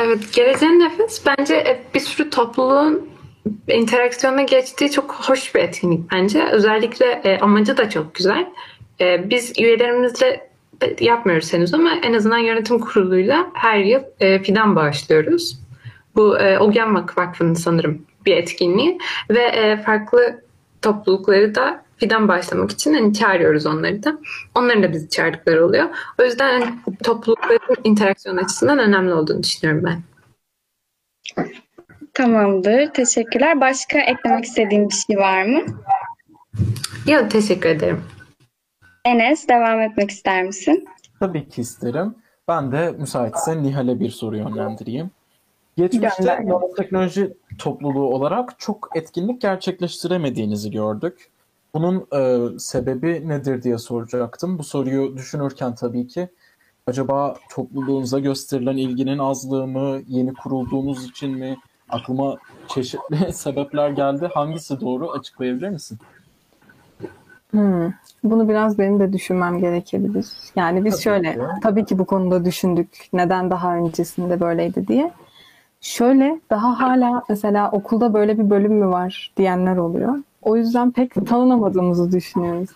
Evet, Geleceğin Nefes bence e, bir sürü topluluğun interaksiyona geçtiği çok hoş bir etkinlik bence. Özellikle e, amacı da çok güzel. E, biz üyelerimizle yapmıyoruz henüz ama en azından yönetim kuruluyla her yıl e, fidan bağışlıyoruz. Bu e, Ogyan Vak- Vakfı'nın sanırım bir etkinliği ve e, farklı toplulukları da fidan bağışlamak için hani çağırıyoruz onları da. Onların da bizi çağırdıkları oluyor. O yüzden hani, toplulukların interaksiyon açısından önemli olduğunu düşünüyorum ben. Tamamdır, teşekkürler. Başka eklemek istediğin bir şey var mı? Ya teşekkür ederim. Enes, devam etmek ister misin? Tabii ki isterim. Ben de müsaitse Nihal'e bir soru yönlendireyim. Geçmişte nanoteknoloji topluluğu olarak çok etkinlik gerçekleştiremediğinizi gördük. Bunun e, sebebi nedir diye soracaktım. Bu soruyu düşünürken tabii ki acaba topluluğunuza gösterilen ilginin azlığı mı, yeni kurulduğunuz için mi? Aklıma çeşitli sebepler geldi. Hangisi doğru açıklayabilir misin? Hmm. Bunu biraz benim de düşünmem gerekebilir. Yani biz Tabii şöyle, ki. tabii ki bu konuda düşündük. Neden daha öncesinde böyleydi diye. Şöyle, daha hala mesela okulda böyle bir bölüm mü var diyenler oluyor. O yüzden pek tanınamadığımızı düşünüyoruz.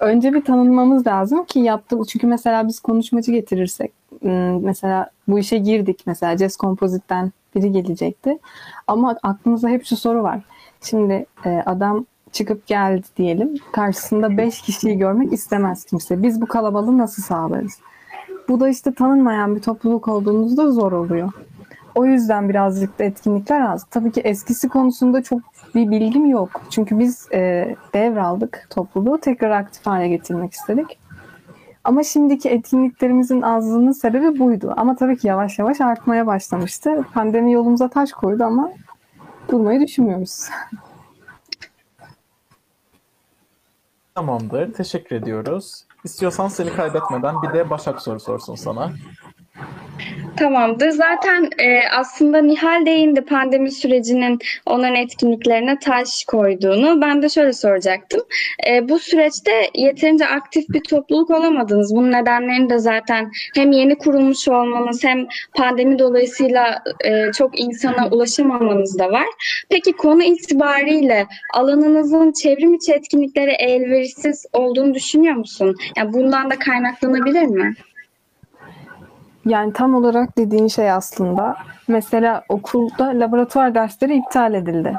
Önce bir tanınmamız lazım ki yaptığımız, çünkü mesela biz konuşmacı getirirsek, hmm, mesela bu işe girdik mesela Jazz Composite'den biri gelecekti. Ama aklımızda hep şu soru var. Şimdi e, adam çıkıp geldi diyelim. Karşısında 5 kişiyi görmek istemez kimse. Biz bu kalabalığı nasıl sağlarız? Bu da işte tanınmayan bir topluluk olduğumuzda zor oluyor. O yüzden birazcık da etkinlikler az. Tabii ki eskisi konusunda çok bir bilgim yok. Çünkü biz e, devraldık topluluğu. Tekrar aktif hale getirmek istedik. Ama şimdiki etkinliklerimizin azlığının sebebi buydu. Ama tabii ki yavaş yavaş artmaya başlamıştı. Pandemi yolumuza taş koydu ama durmayı düşünmüyoruz. Tamamdır. Teşekkür ediyoruz. İstiyorsan seni kaybetmeden bir de Başak soru sorsun sana. Tamamdır. Zaten e, aslında Nihal değindi pandemi sürecinin onların etkinliklerine taş koyduğunu. Ben de şöyle soracaktım. E, bu süreçte yeterince aktif bir topluluk olamadınız. Bunun nedenlerini de zaten hem yeni kurulmuş olmanız hem pandemi dolayısıyla e, çok insana ulaşamamanız da var. Peki konu itibariyle alanınızın çevrim içi etkinliklere elverişsiz olduğunu düşünüyor musun? Yani bundan da kaynaklanabilir mi? Yani tam olarak dediğin şey aslında mesela okulda laboratuvar dersleri iptal edildi.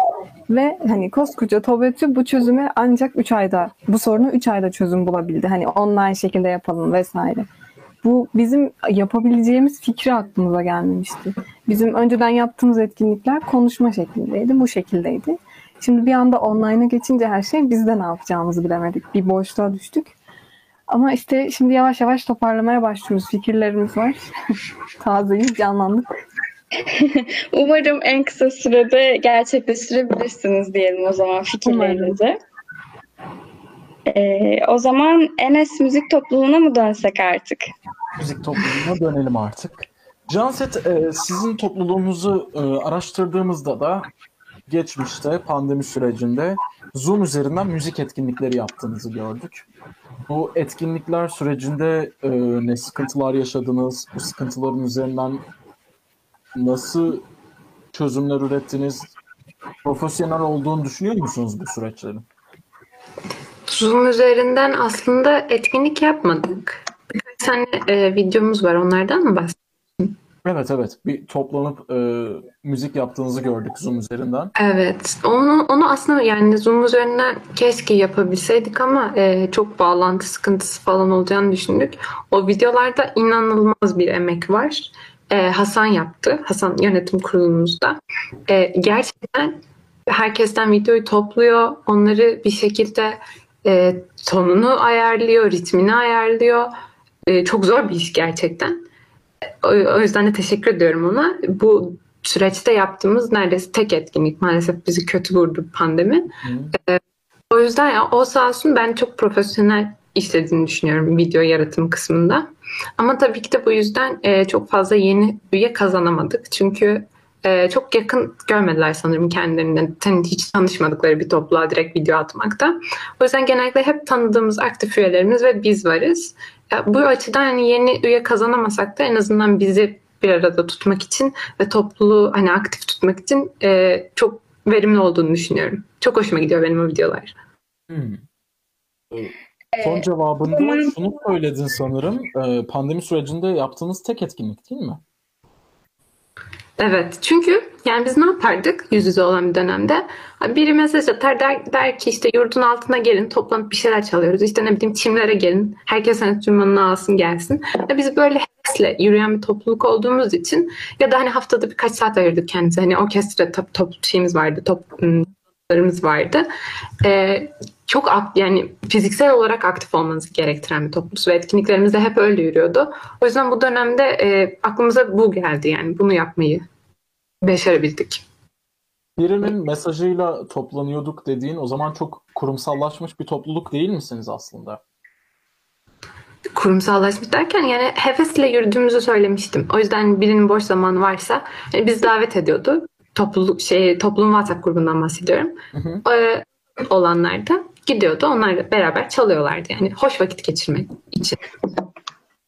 Ve hani koskoca TOBETÜ bu çözüme ancak 3 ayda, bu sorunu 3 ayda çözüm bulabildi. Hani online şekilde yapalım vesaire. Bu bizim yapabileceğimiz fikri aklımıza gelmemişti. Bizim önceden yaptığımız etkinlikler konuşma şeklindeydi, bu şekildeydi. Şimdi bir anda online'a geçince her şey biz de ne yapacağımızı bilemedik. Bir boşluğa düştük. Ama işte şimdi yavaş yavaş toparlamaya başlıyoruz. Fikirlerimiz var. Tazeyiz, canlandık. Umarım en kısa sürede gerçekleştirebilirsiniz diyelim o zaman fikirlerinizi. Ee, o zaman Enes Müzik Topluluğu'na mı dönsek artık? Müzik topluluğuna dönelim artık. Canset, e, sizin topluluğunuzu e, araştırdığımızda da geçmişte pandemi sürecinde Zoom üzerinden müzik etkinlikleri yaptığınızı gördük. Bu etkinlikler sürecinde e, ne sıkıntılar yaşadınız? Bu sıkıntıların üzerinden nasıl çözümler ürettiniz? Profesyonel olduğunu düşünüyor musunuz bu süreçlerin? Zoom üzerinden aslında etkinlik yapmadık. Birkaç tane e, videomuz var. Onlardan mı bahsedeyim? Evet evet bir toplanıp e, müzik yaptığınızı gördük Zoom üzerinden. Evet. Onu, onu aslında yani Zoom üzerinden keşke yapabilseydik ama e, çok bağlantı sıkıntısı falan olacağını düşündük. O videolarda inanılmaz bir emek var. E, Hasan yaptı. Hasan yönetim kurulumuzda. E, gerçekten herkesten videoyu topluyor. Onları bir şekilde e, tonunu ayarlıyor, ritmini ayarlıyor. E, çok zor bir iş gerçekten. O, yüzden de teşekkür ediyorum ona. Bu süreçte yaptığımız neredeyse tek etkinlik. Maalesef bizi kötü vurdu pandemi. Hı. O yüzden ya, o sağ olsun ben çok profesyonel işlediğini düşünüyorum video yaratım kısmında. Ama tabii ki de bu yüzden e, çok fazla yeni üye kazanamadık. Çünkü e, çok yakın görmediler sanırım kendilerinden. Hani hiç tanışmadıkları bir topluluğa direkt video atmakta. O yüzden genellikle hep tanıdığımız aktif üyelerimiz ve biz varız. Bu açıdan hani yeni üye kazanamasak da en azından bizi bir arada tutmak için ve topluluğu hani aktif tutmak için e, çok verimli olduğunu düşünüyorum. Çok hoşuma gidiyor benim o videolar. Hmm. Son cevabında şunu söyledin sanırım. e, pandemi sürecinde yaptığınız tek etkinlik değil mi? Evet çünkü yani biz ne yapardık yüz yüze olan bir dönemde? Biri mesaj atar der, der ki işte yurdun altına gelin toplanıp bir şeyler çalıyoruz. İşte ne bileyim çimlere gelin herkes enstrümanını alsın gelsin. Biz böyle hevesle yürüyen bir topluluk olduğumuz için ya da hani haftada birkaç saat ayırdık kendimize. Hani orkestra top, top şeyimiz vardı toplarımız vardı. Ee, çok yani fiziksel olarak aktif olmanızı gerektiren bir topluluk ve etkinliklerimiz de hep öyle yürüyordu. O yüzden bu dönemde e, aklımıza bu geldi yani bunu yapmayı başarabildik. Birinin mesajıyla toplanıyorduk dediğin o zaman çok kurumsallaşmış bir topluluk değil misiniz aslında? Kurumsallaşmış derken yani hevesle yürüdüğümüzü söylemiştim. O yüzden birinin boş zamanı varsa yani biz davet ediyordu. Topluluk şey toplum WhatsApp grubundan bahsediyorum. Hı hı. Ee, olanlarda gidiyordu. Onlarla beraber çalıyorlardı yani hoş vakit geçirmek için.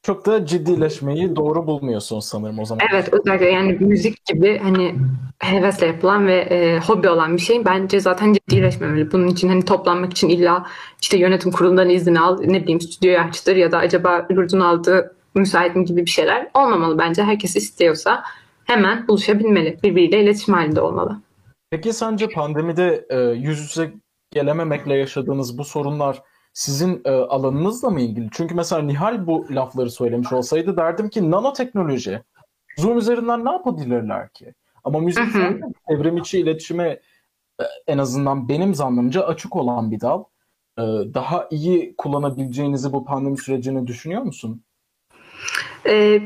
Çok da ciddileşmeyi doğru bulmuyorsun sanırım o zaman. Evet özellikle yani müzik gibi hani hevesle yapılan ve e, hobi olan bir şey bence zaten ciddileşmemeli. Bunun için hani toplanmak için illa işte yönetim kurulundan izin al, ne bileyim stüdyoyu açtır ya da acaba yurdun aldığı müsait mi gibi bir şeyler olmamalı bence. Herkes istiyorsa hemen buluşabilmeli. Birbiriyle iletişim halinde olmalı. Peki sence pandemide e, yüz yüze gelememekle yaşadığınız bu sorunlar sizin e, alanınızla mı ilgili? Çünkü mesela Nihal bu lafları söylemiş olsaydı derdim ki nanoteknoloji. Zoom üzerinden ne yapabilirler ki? Ama müzik Hı hı. zaten evrim içi iletişime e, en azından benim zannımca açık olan bir dal. E, daha iyi kullanabileceğinizi bu pandemi sürecini düşünüyor musun? Ee,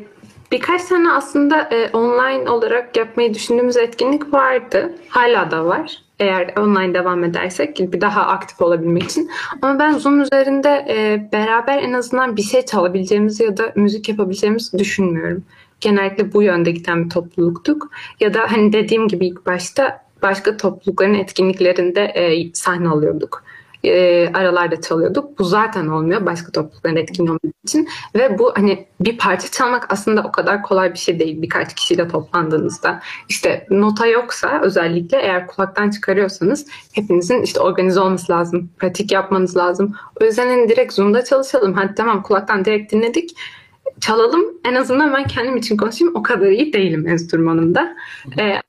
birkaç tane aslında e, online olarak yapmayı düşündüğümüz etkinlik vardı. Hala da var. Eğer online devam edersek bir daha aktif olabilmek için. Ama ben Zoom üzerinde e, beraber en azından bir şey çalabileceğimizi ya da müzik yapabileceğimizi düşünmüyorum. Genellikle bu yönde giden bir topluluktuk. Ya da hani dediğim gibi ilk başta başka toplulukların etkinliklerinde e, sahne alıyorduk. E, aralarda çalıyorduk. Bu zaten olmuyor başka toplulukların etkinliği olmadığı için. Ve bu hani bir parça çalmak aslında o kadar kolay bir şey değil birkaç kişiyle toplandığınızda. İşte nota yoksa özellikle eğer kulaktan çıkarıyorsanız hepinizin işte organize olması lazım. Pratik yapmanız lazım. O yüzden hani direkt Zoom'da çalışalım. Hadi tamam kulaktan direkt dinledik. Çalalım. En azından ben kendim için konuşayım. O kadar iyi değilim enstrümanımda. Ee,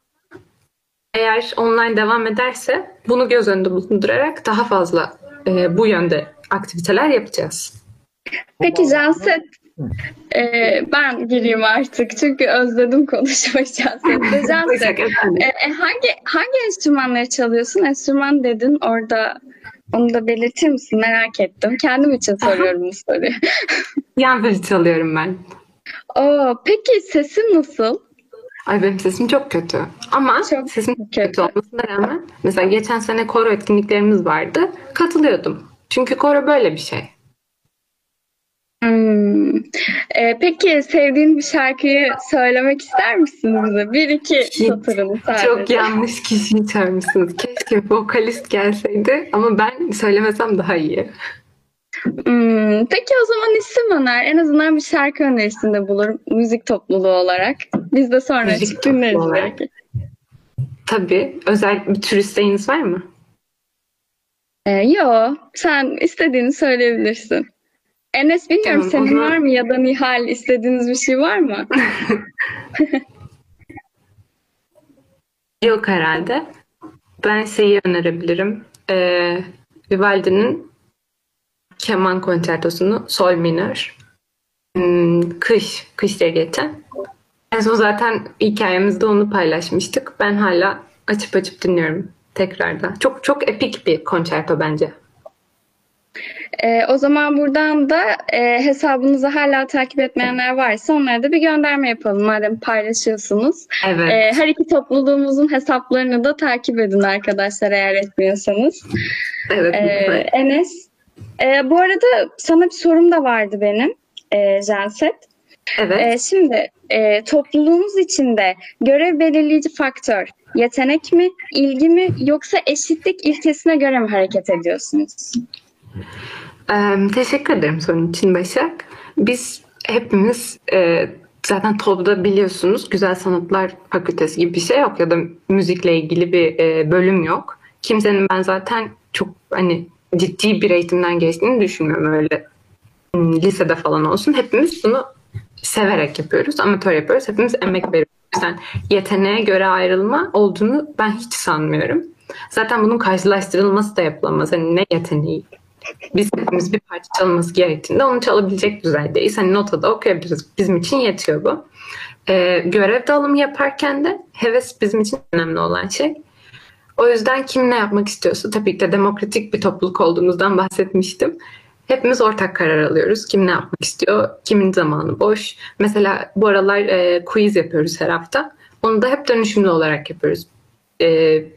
eğer online devam ederse bunu göz önünde bulundurarak daha fazla e, bu yönde aktiviteler yapacağız. Peki Canset, e, ben gireyim artık çünkü özledim konuşmayı Canset'le. Canset, e, e, hangi hangi enstrümanları çalıyorsun? Enstrüman dedin orada onu da belirtir misin? Merak ettim. Kendim için soruyorum bu soruyu. Yan flüt çalıyorum ben. Oo, peki sesin nasıl? Ay benim sesim çok kötü. Ama Çok sesim kötü. kötü olmasına rağmen mesela geçen sene koro etkinliklerimiz vardı. Katılıyordum. Çünkü koro böyle bir şey. Hmm. E, peki sevdiğin bir şarkıyı söylemek ister misin bize? Bir iki satırını sadece. Çok yanlış kişiyi çağırmışsınız. Keşke vokalist gelseydi ama ben söylemesem daha iyi. Hmm, peki o zaman isim öner. En azından bir şarkı önerisinde bulur müzik topluluğu olarak. Biz de sonra Müzik açıp dinleriz belki. Tabii. Özel bir tür isteğiniz var mı? Ee, yo, sen istediğini söyleyebilirsin. Enes bilmiyorum Tamam, senin zaman- var mı ya da Nihal istediğiniz bir şey var mı? Yok herhalde. Ben şeyi önerebilirim. Ee, Vivaldi'nin keman konçertosunu sol minör. Hmm, kış, kış diye geçen. En son zaten hikayemizde onu paylaşmıştık. Ben hala açıp açıp dinliyorum tekrardan. Çok çok epik bir konçerto bence. Ee, o zaman buradan da e, hesabınızı hala takip etmeyenler varsa onlara da bir gönderme yapalım madem paylaşıyorsunuz. Evet. Ee, her iki topluluğumuzun hesaplarını da takip edin arkadaşlar eğer etmiyorsanız. evet. Lütfen. Enes, e, bu arada sana bir sorum da vardı benim, e, Janset. Evet. E, şimdi e, topluluğumuz içinde görev belirleyici faktör yetenek mi, ilgi mi yoksa eşitlik ilkesine göre mi hareket ediyorsunuz? Ee, teşekkür ederim sorun için Başak. Biz hepimiz e, zaten TOB'da biliyorsunuz Güzel Sanatlar Fakültesi gibi bir şey yok ya da müzikle ilgili bir e, bölüm yok. Kimsenin ben zaten çok hani ciddi bir eğitimden geçtiğini düşünmüyorum öyle hmm, lisede falan olsun. Hepimiz bunu severek yapıyoruz, amatör yapıyoruz. Hepimiz emek veriyoruz. Yüzden yeteneğe göre ayrılma olduğunu ben hiç sanmıyorum. Zaten bunun karşılaştırılması da yapılamaz. Hani ne yeteneği? Biz hepimiz bir parça çalınması gerektiğinde onu çalabilecek düzeydeyiz. Hani notada okuyabiliriz. Bizim için yetiyor bu. Ee, görev dağılımı yaparken de heves bizim için önemli olan şey. O yüzden kim ne yapmak istiyorsa tabii ki de demokratik bir topluluk olduğumuzdan bahsetmiştim. Hepimiz ortak karar alıyoruz. Kim ne yapmak istiyor, kimin zamanı boş. Mesela bu aralar e, quiz yapıyoruz her hafta. Onu da hep dönüşümlü olarak yapıyoruz. E,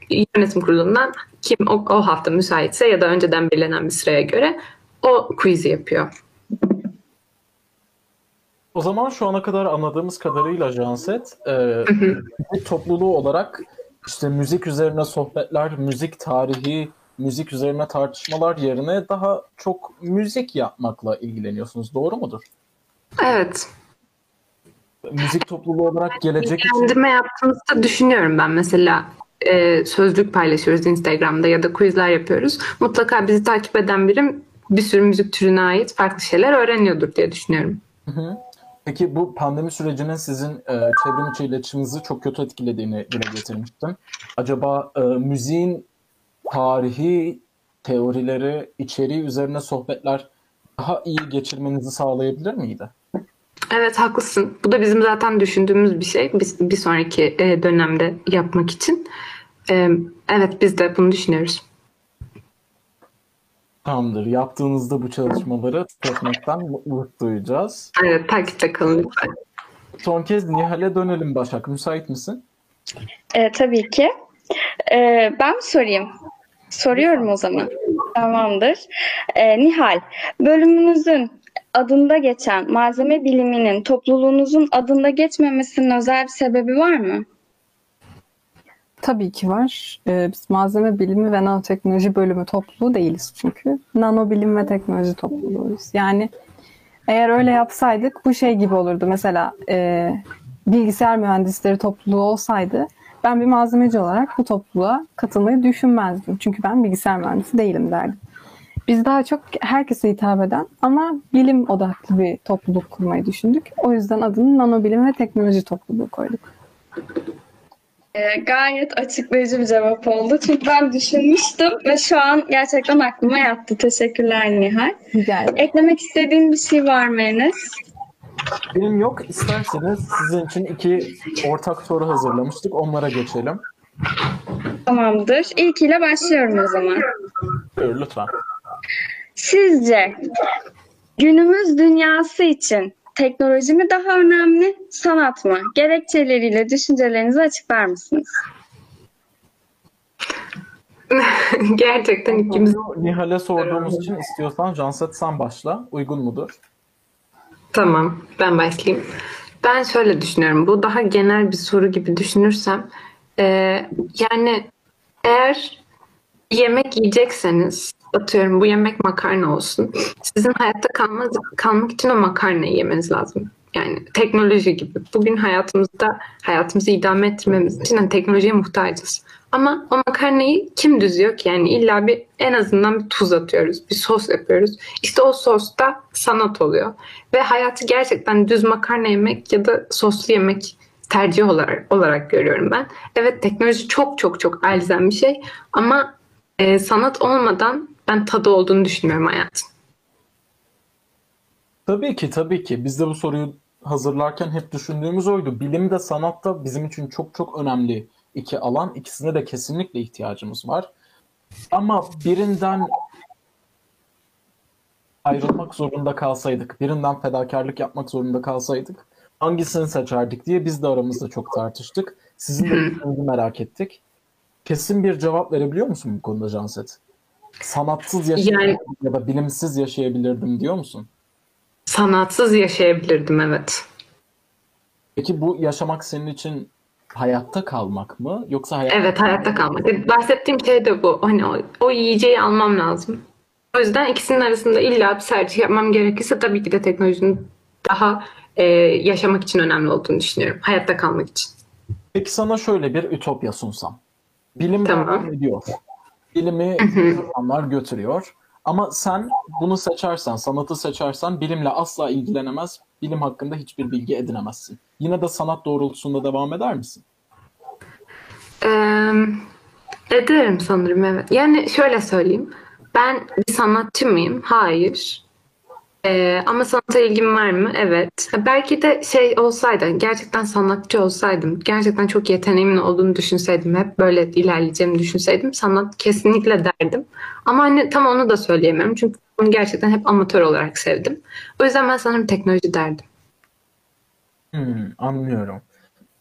yönetim kurulundan kim o, o hafta müsaitse ya da önceden belirlenen bir sıraya göre o quiz'i yapıyor. O zaman şu ana kadar anladığımız kadarıyla Janset, e, topluluğu olarak işte müzik üzerine sohbetler, müzik tarihi, müzik üzerine tartışmalar yerine daha çok müzik yapmakla ilgileniyorsunuz. Doğru mudur? Evet. Müzik topluluğu olarak gelecek için Kendime yaptığımızda düşünüyorum ben mesela e, sözlük paylaşıyoruz Instagram'da ya da quizler yapıyoruz. Mutlaka bizi takip eden birim bir sürü müzik türüne ait farklı şeyler öğreniyordur diye düşünüyorum. Peki bu pandemi sürecinin sizin e, çevrim içi iletişiminizi çok kötü etkilediğini dile getirmiştin. Acaba e, müziğin tarihi, teorileri, içeriği üzerine sohbetler daha iyi geçirmenizi sağlayabilir miydi? Evet haklısın. Bu da bizim zaten düşündüğümüz bir şey. Biz bir sonraki e, dönemde yapmak için. E, evet biz de bunu düşünüyoruz. Tamamdır. Yaptığınızda bu çalışmaları tüketmekten mutluluk duyacağız. Evet takipte kalın lütfen. Son kez Nihal'e dönelim Başak. Müsait misin? E, tabii ki. E, ben mi sorayım? Soruyorum o zaman. Tamamdır. E, Nihal, bölümünüzün adında geçen malzeme biliminin topluluğunuzun adında geçmemesinin özel bir sebebi var mı? Tabii ki var. Ee, biz malzeme bilimi ve nanoteknoloji bölümü topluluğu değiliz çünkü. Nanobilim ve teknoloji topluluğuyuz. Yani eğer öyle yapsaydık bu şey gibi olurdu. Mesela e, bilgisayar mühendisleri topluluğu olsaydı ben bir malzemeci olarak bu topluluğa katılmayı düşünmezdim. Çünkü ben bilgisayar mühendisi değilim derdim. Biz daha çok herkese hitap eden ama bilim odaklı bir topluluk kurmayı düşündük. O yüzden adını nanobilim ve teknoloji topluluğu koyduk. E, gayet açıklayıcı bir cevap oldu. Çünkü ben düşünmüştüm ve şu an gerçekten aklıma yattı. Teşekkürler Nihal. Ederim. Eklemek istediğin bir şey var mı Enes? Benim yok. İsterseniz sizin için iki ortak soru hazırlamıştık. Onlara geçelim. Tamamdır. İlkiyle başlıyorum o zaman. Buyur lütfen. Sizce günümüz dünyası için teknoloji mi daha önemli, sanat mı? Gerekçeleriyle düşüncelerinizi açıklar mısınız? Gerçekten ikimiz Nihal'e sorduğumuz için istiyorsan Canset sen başla. Uygun mudur? Tamam, ben başlayayım. Ben şöyle düşünüyorum. Bu daha genel bir soru gibi düşünürsem, e, yani eğer yemek yiyecekseniz, atıyorum bu yemek makarna olsun. Sizin hayatta kalma, kalmak için o makarnayı yemeniz lazım. Yani teknoloji gibi. Bugün hayatımızda hayatımızı idame ettirmemiz için hani teknolojiye muhtacız. Ama o makarnayı kim düzüyor ki? Yani illa bir en azından bir tuz atıyoruz, bir sos yapıyoruz. İşte o sos da sanat oluyor. Ve hayatı gerçekten düz makarna yemek ya da soslu yemek tercih olarak, olarak görüyorum ben. Evet teknoloji çok çok çok elzem bir şey ama e, sanat olmadan ben tadı olduğunu düşünmüyorum hayatın. Tabii ki tabii ki. Biz de bu soruyu hazırlarken hep düşündüğümüz oydu. Bilim de sanat da bizim için çok çok önemli iki alan. İkisine de kesinlikle ihtiyacımız var. Ama birinden ayrılmak zorunda kalsaydık, birinden fedakarlık yapmak zorunda kalsaydık hangisini seçerdik diye biz de aramızda çok tartıştık. Sizin de merak ettik. Kesin bir cevap verebiliyor musun bu konuda Canset? Sanatsız yaşayabilirdim ya da bilimsiz yaşayabilirdim diyor musun? Sanatsız yaşayabilirdim evet. Peki bu yaşamak senin için hayatta kalmak mı yoksa hayat Evet hayatta kalmak. Bahsettiğim şey de bu. Hani o, o yiyeceği almam lazım. O yüzden ikisinin arasında illa bir tercih yapmam gerekirse tabii ki de teknolojinin daha e, yaşamak için önemli olduğunu düşünüyorum. Hayatta kalmak için. Peki sana şöyle bir ütopya sunsam. Bilim Tamam. ediyor. Bilimi insanlar götürüyor. Ama sen bunu seçersen, sanatı seçersen bilimle asla ilgilenemez, bilim hakkında hiçbir bilgi edinemezsin. Yine de sanat doğrultusunda devam eder misin? Ee, ederim sanırım evet. Yani şöyle söyleyeyim. Ben bir sanatçı mıyım? Hayır. Ee, ama sanata ilgim var mı? Evet. Belki de şey olsaydı, gerçekten sanatçı olsaydım, gerçekten çok yeteneğimin olduğunu düşünseydim, hep böyle ilerleyeceğimi düşünseydim, sanat kesinlikle derdim. Ama hani tam onu da söyleyemem çünkü bunu gerçekten hep amatör olarak sevdim. O yüzden ben sanırım teknoloji derdim. Hmm, anlıyorum.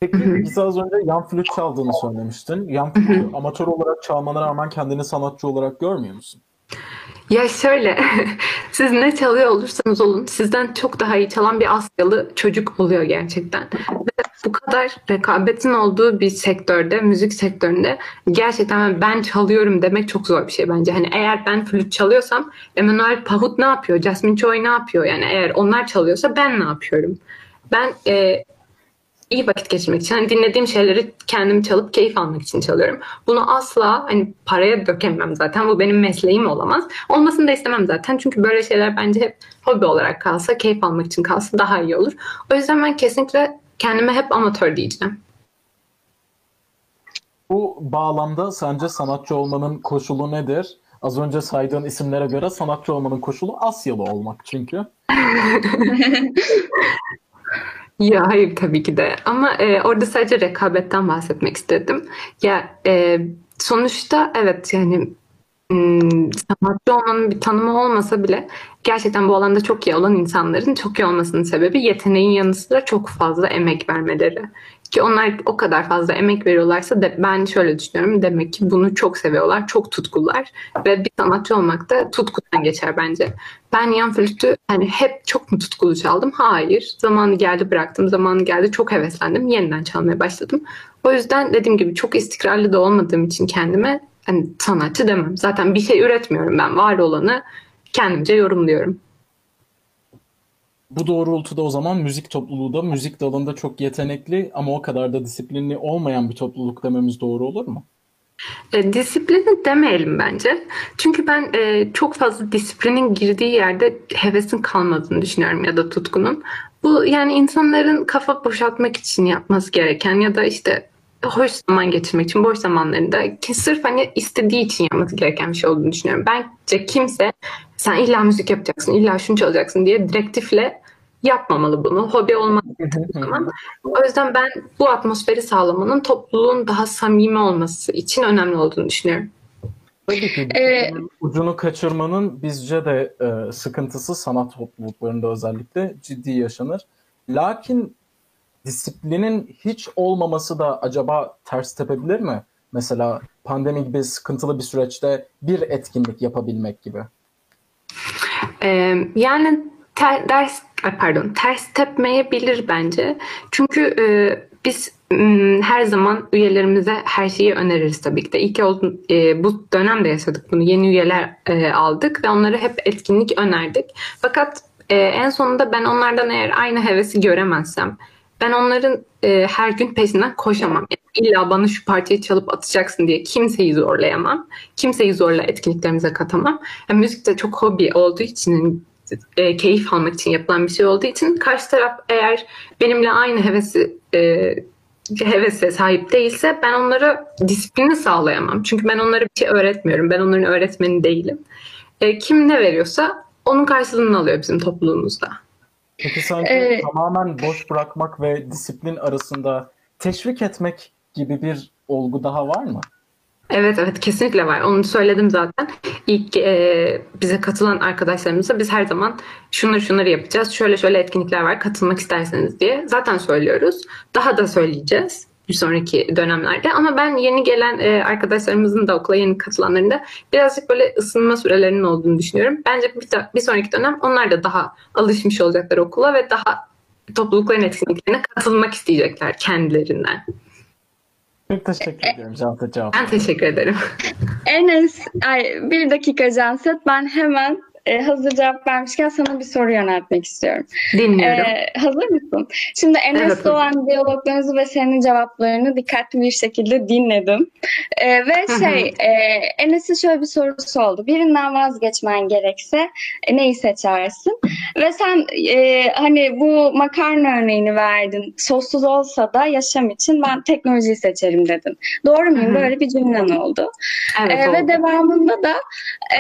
Peki bize az önce yan flüt çaldığını söylemiştin. Yan flütü amatör olarak çalmana rağmen kendini sanatçı olarak görmüyor musun? Ya şöyle, siz ne çalıyor olursanız olun, sizden çok daha iyi çalan bir Asyalı çocuk oluyor gerçekten. Ve bu kadar rekabetin olduğu bir sektörde, müzik sektöründe gerçekten ben çalıyorum demek çok zor bir şey bence. Hani eğer ben flüt çalıyorsam Emmanuel Pahut ne yapıyor? Jasmine Choi ne yapıyor? Yani eğer onlar çalıyorsa ben ne yapıyorum? Ben e, iyi vakit geçirmek için, hani dinlediğim şeyleri kendim çalıp keyif almak için çalıyorum. Bunu asla hani paraya dökemem zaten. Bu benim mesleğim olamaz. Olmasını da istemem zaten. Çünkü böyle şeyler bence hep hobi olarak kalsa, keyif almak için kalsa daha iyi olur. O yüzden ben kesinlikle kendime hep amatör diyeceğim. Bu bağlamda sence sanatçı olmanın koşulu nedir? Az önce saydığın isimlere göre sanatçı olmanın koşulu Asyalı olmak çünkü. Ya hayır tabii ki de ama e, orada sadece rekabetten bahsetmek istedim. Ya e, sonuçta evet yani m, sanatçı olmanın bir tanımı olmasa bile gerçekten bu alanda çok iyi olan insanların çok iyi olmasının sebebi yeteneğin yanı sıra çok fazla emek vermeleri. Ki onlar o kadar fazla emek veriyorlarsa de, ben şöyle düşünüyorum demek ki bunu çok seviyorlar, çok tutkular ve bir sanatçı olmak da tutkudan geçer bence. Ben yan flütü hani hep çok mu tutkulu çaldım? Hayır. Zamanı geldi bıraktım, zamanı geldi çok heveslendim, yeniden çalmaya başladım. O yüzden dediğim gibi çok istikrarlı da olmadığım için kendime hani sanatçı demem. Zaten bir şey üretmiyorum ben. Var olanı kendimce yorumluyorum. Bu doğrultuda o zaman müzik topluluğu da müzik dalında çok yetenekli ama o kadar da disiplinli olmayan bir topluluk dememiz doğru olur mu? E, disiplini demeyelim bence. Çünkü ben e, çok fazla disiplinin girdiği yerde hevesin kalmadığını düşünüyorum ya da tutkunun. Bu yani insanların kafa boşaltmak için yapması gereken ya da işte hoş zaman geçirmek için boş zamanlarında ki sırf hani istediği için yapması gereken bir şey olduğunu düşünüyorum. Bence kimse sen illa müzik yapacaksın, illa şunu çalacaksın diye direktifle yapmamalı bunu. Hobi zaman. O yüzden ben bu atmosferi sağlamanın topluluğun daha samimi olması için önemli olduğunu düşünüyorum. Tabii ki Ee, ucunu kaçırmanın bizce de e, sıkıntısı sanat topluluklarında özellikle ciddi yaşanır. Lakin disiplinin hiç olmaması da acaba ters tepebilir mi? Mesela pandemi gibi sıkıntılı bir süreçte bir etkinlik yapabilmek gibi. Ee, yani ter, ders pardon ters tepmeyebilir bence. Çünkü e, biz her zaman üyelerimize her şeyi öneririz tabii ki de. İlk e, bu dönemde yaşadık bunu. Yeni üyeler e, aldık ve onlara hep etkinlik önerdik. Fakat e, en sonunda ben onlardan eğer aynı hevesi göremezsem ben onların e, her gün peşinden koşamam. Yani illa bana şu parçayı çalıp atacaksın diye kimseyi zorlayamam. Kimseyi zorla etkinliklerimize katamam. Yani müzik de çok hobi olduğu için e, keyif almak için yapılan bir şey olduğu için karşı taraf eğer benimle aynı hevesi e, hevese sahip değilse ben onlara disiplini sağlayamam. Çünkü ben onlara bir şey öğretmiyorum. Ben onların öğretmeni değilim. E, kim ne veriyorsa onun karşılığını alıyor bizim topluluğumuzda. Peki sence Ee, tamamen boş bırakmak ve disiplin arasında teşvik etmek gibi bir olgu daha var mı? Evet evet kesinlikle var. Onu söyledim zaten. İlk e, bize katılan arkadaşlarımıza biz her zaman şunları şunları yapacağız. Şöyle şöyle etkinlikler var. Katılmak isterseniz diye zaten söylüyoruz. Daha da söyleyeceğiz bir sonraki dönemlerde. Ama ben yeni gelen e, arkadaşlarımızın da okula yeni katılanların da birazcık böyle ısınma sürelerinin olduğunu düşünüyorum. Bence bir, bir sonraki dönem onlar da daha alışmış olacaklar okula ve daha toplulukların etkinliklerine katılmak isteyecekler kendilerinden. Çok teşekkür ediyorum Canset cevap. Ben teşekkür ederim. Enes, ay, bir dakika Canset. Ben hemen e, hazır cevap vermişken sana bir soru yöneltmek istiyorum. Dinliyorum. Ee, hazır mısın? Şimdi Enes'le Evet. olan diyaloglarınızı ve senin cevaplarını dikkatli bir şekilde dinledim. Ee, ve şey, e, Enes'in şöyle bir sorusu oldu. Birinden vazgeçmen gerekse e, neyi seçersin? Ve sen e, hani bu makarna örneğini verdin. Sossuz olsa da yaşam için ben teknolojiyi seçerim dedin. Doğru muyum? Böyle bir cümlen oldu. Evet Ee, oldu. ve devamında da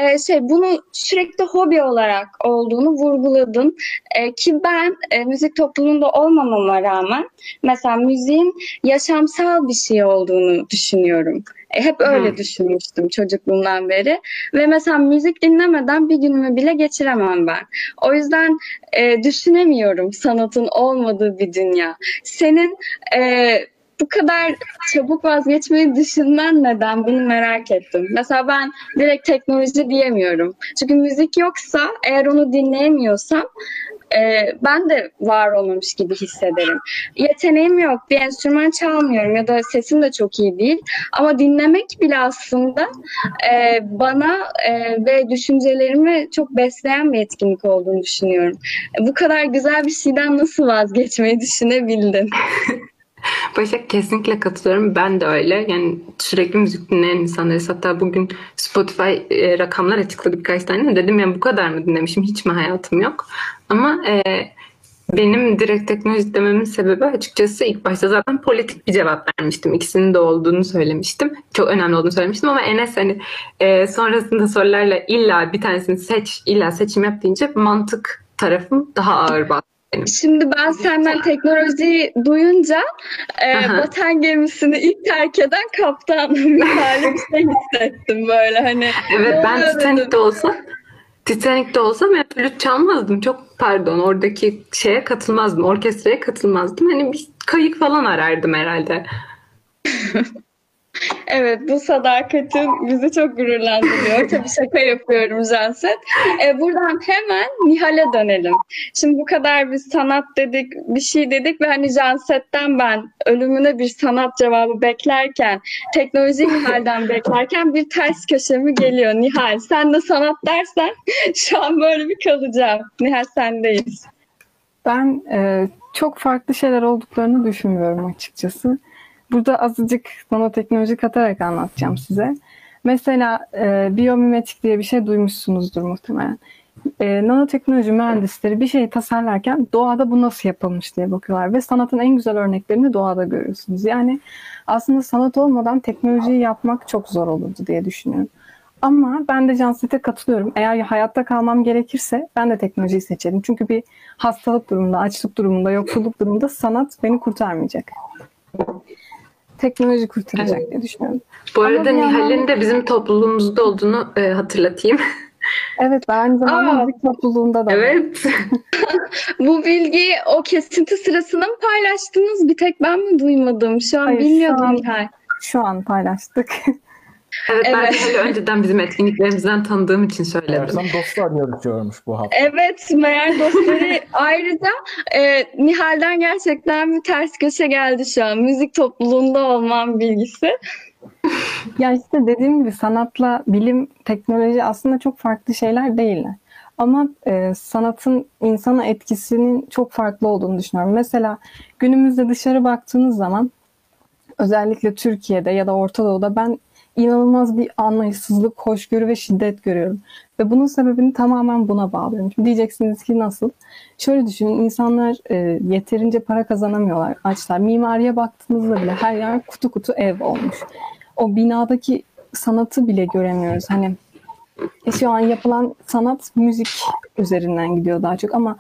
e, şey bunu sürekli hobi olarak olduğunu vurguladın. E, ki ben e, müzik topluluğunda olmamama rağmen mesela müziğin yaşamsal bir şey olduğunu düşünüyorum. E, hep öyle Hı. düşünmüştüm çocukluğumdan beri. Ve mesela müzik dinlemeden bir günümü bile geçiremem ben. O yüzden e, düşünemiyorum sanatın olmadığı bir dünya. Senin e, bu kadar çabuk vazgeçmeyi düşünmen neden? Bunu merak ettim. Mesela ben direkt teknoloji diyemiyorum. Çünkü müzik yoksa eğer onu dinleyemiyorsam e, ben de var olmamış gibi hissederim. Yeteneğim yok, bir enstrüman çalmıyorum ya da sesim de çok iyi değil. Ama dinlemek bile aslında e, bana e, ve düşüncelerimi çok besleyen bir etkinlik olduğunu düşünüyorum. Bu kadar güzel bir şeyden nasıl vazgeçmeyi düşünebildin? Başak kesinlikle katılıyorum. Ben de öyle. Yani sürekli müzik dinleyen insanlarız. Hatta bugün Spotify e, rakamlar açıkladı birkaç tane. Dedim ya bu kadar mı dinlemişim? Hiç mi hayatım yok? Ama e, benim direkt teknoloji dememin sebebi açıkçası ilk başta zaten politik bir cevap vermiştim. İkisinin de olduğunu söylemiştim. Çok önemli olduğunu söylemiştim ama Enes hani e, sonrasında sorularla illa bir tanesini seç, illa seçim yap deyince mantık tarafım daha ağır bastı. Şimdi ben senden teknolojiyi duyunca e, Aha. vatan gemisini ilk terk eden kaptan misali bir şey hissettim böyle hani. Evet ben Titanic'te olsam Titanic'te olsam ya flüt çalmazdım. Çok pardon oradaki şeye katılmazdım. Orkestraya katılmazdım. Hani bir kayık falan arardım herhalde. Evet bu sadakatin bizi çok gururlandırıyor. Tabii şaka yapıyorum Janset. E, buradan hemen Nihal'e dönelim. Şimdi bu kadar biz sanat dedik, bir şey dedik ve hani Janset'ten ben ölümüne bir sanat cevabı beklerken, teknoloji Nihal'den beklerken bir ters köşe mi geliyor Nihal? Sen de sanat dersen şu an böyle bir kalacağım. Nihal sendeyiz. Ben e, çok farklı şeyler olduklarını düşünmüyorum açıkçası. Burada azıcık nanoteknoloji katarak anlatacağım size. Mesela e, biyomimetik diye bir şey duymuşsunuzdur muhtemelen. E, nanoteknoloji mühendisleri bir şeyi tasarlarken doğada bu nasıl yapılmış diye bakıyorlar ve sanatın en güzel örneklerini doğada görüyorsunuz. Yani aslında sanat olmadan teknolojiyi yapmak çok zor olurdu diye düşünüyorum. Ama ben de Canset'e katılıyorum. Eğer hayatta kalmam gerekirse ben de teknolojiyi seçerim. Çünkü bir hastalık durumunda, açlık durumunda, yoksulluk durumunda sanat beni kurtarmayacak. Teknoloji kurtaracak Evet. diye düşünüyorum. Bu Ama arada yandan- Nihal'in de bizim topluluğumuzda olduğunu e, hatırlatayım. Evet ben aynı zamanda Aa. müzik topluluğunda da evet. Bu bilgiyi o kesinti sırasında mı paylaştınız? Bir tek ben mi duymadım? Şu an Hayır, şu bilmiyordum an- Nihal. Şu an paylaştık. Evet, ben Evet. Önceden bizim etkinliklerimizden tanıdığım için söyledim. Meğersem dostlar yarışıyormuş bu hafta. Evet, meğer dostları ayrıca e, Nihal'den gerçekten bir ters köşe geldi şu an. Müzik topluluğunda olmam bilgisi. Ya işte dediğim gibi sanatla bilim, teknoloji aslında çok farklı şeyler değiller. Ama e, sanatın insana etkisinin çok farklı olduğunu düşünüyorum. Mesela günümüzde dışarı baktığınız zaman özellikle Türkiye'de ya da Orta Doğu'da ben inanılmaz bir anlayışsızlık, hoşgörü ve şiddet görüyorum. Ve bunun sebebini tamamen buna bağlıyorum. Şimdi diyeceksiniz ki nasıl? Şöyle düşünün, insanlar e, yeterince para kazanamıyorlar, açlar. Mimariye baktığınızda bile her yer kutu kutu ev olmuş. O binadaki sanatı bile göremiyoruz. Hani e, şu an yapılan sanat müzik üzerinden gidiyor daha çok ama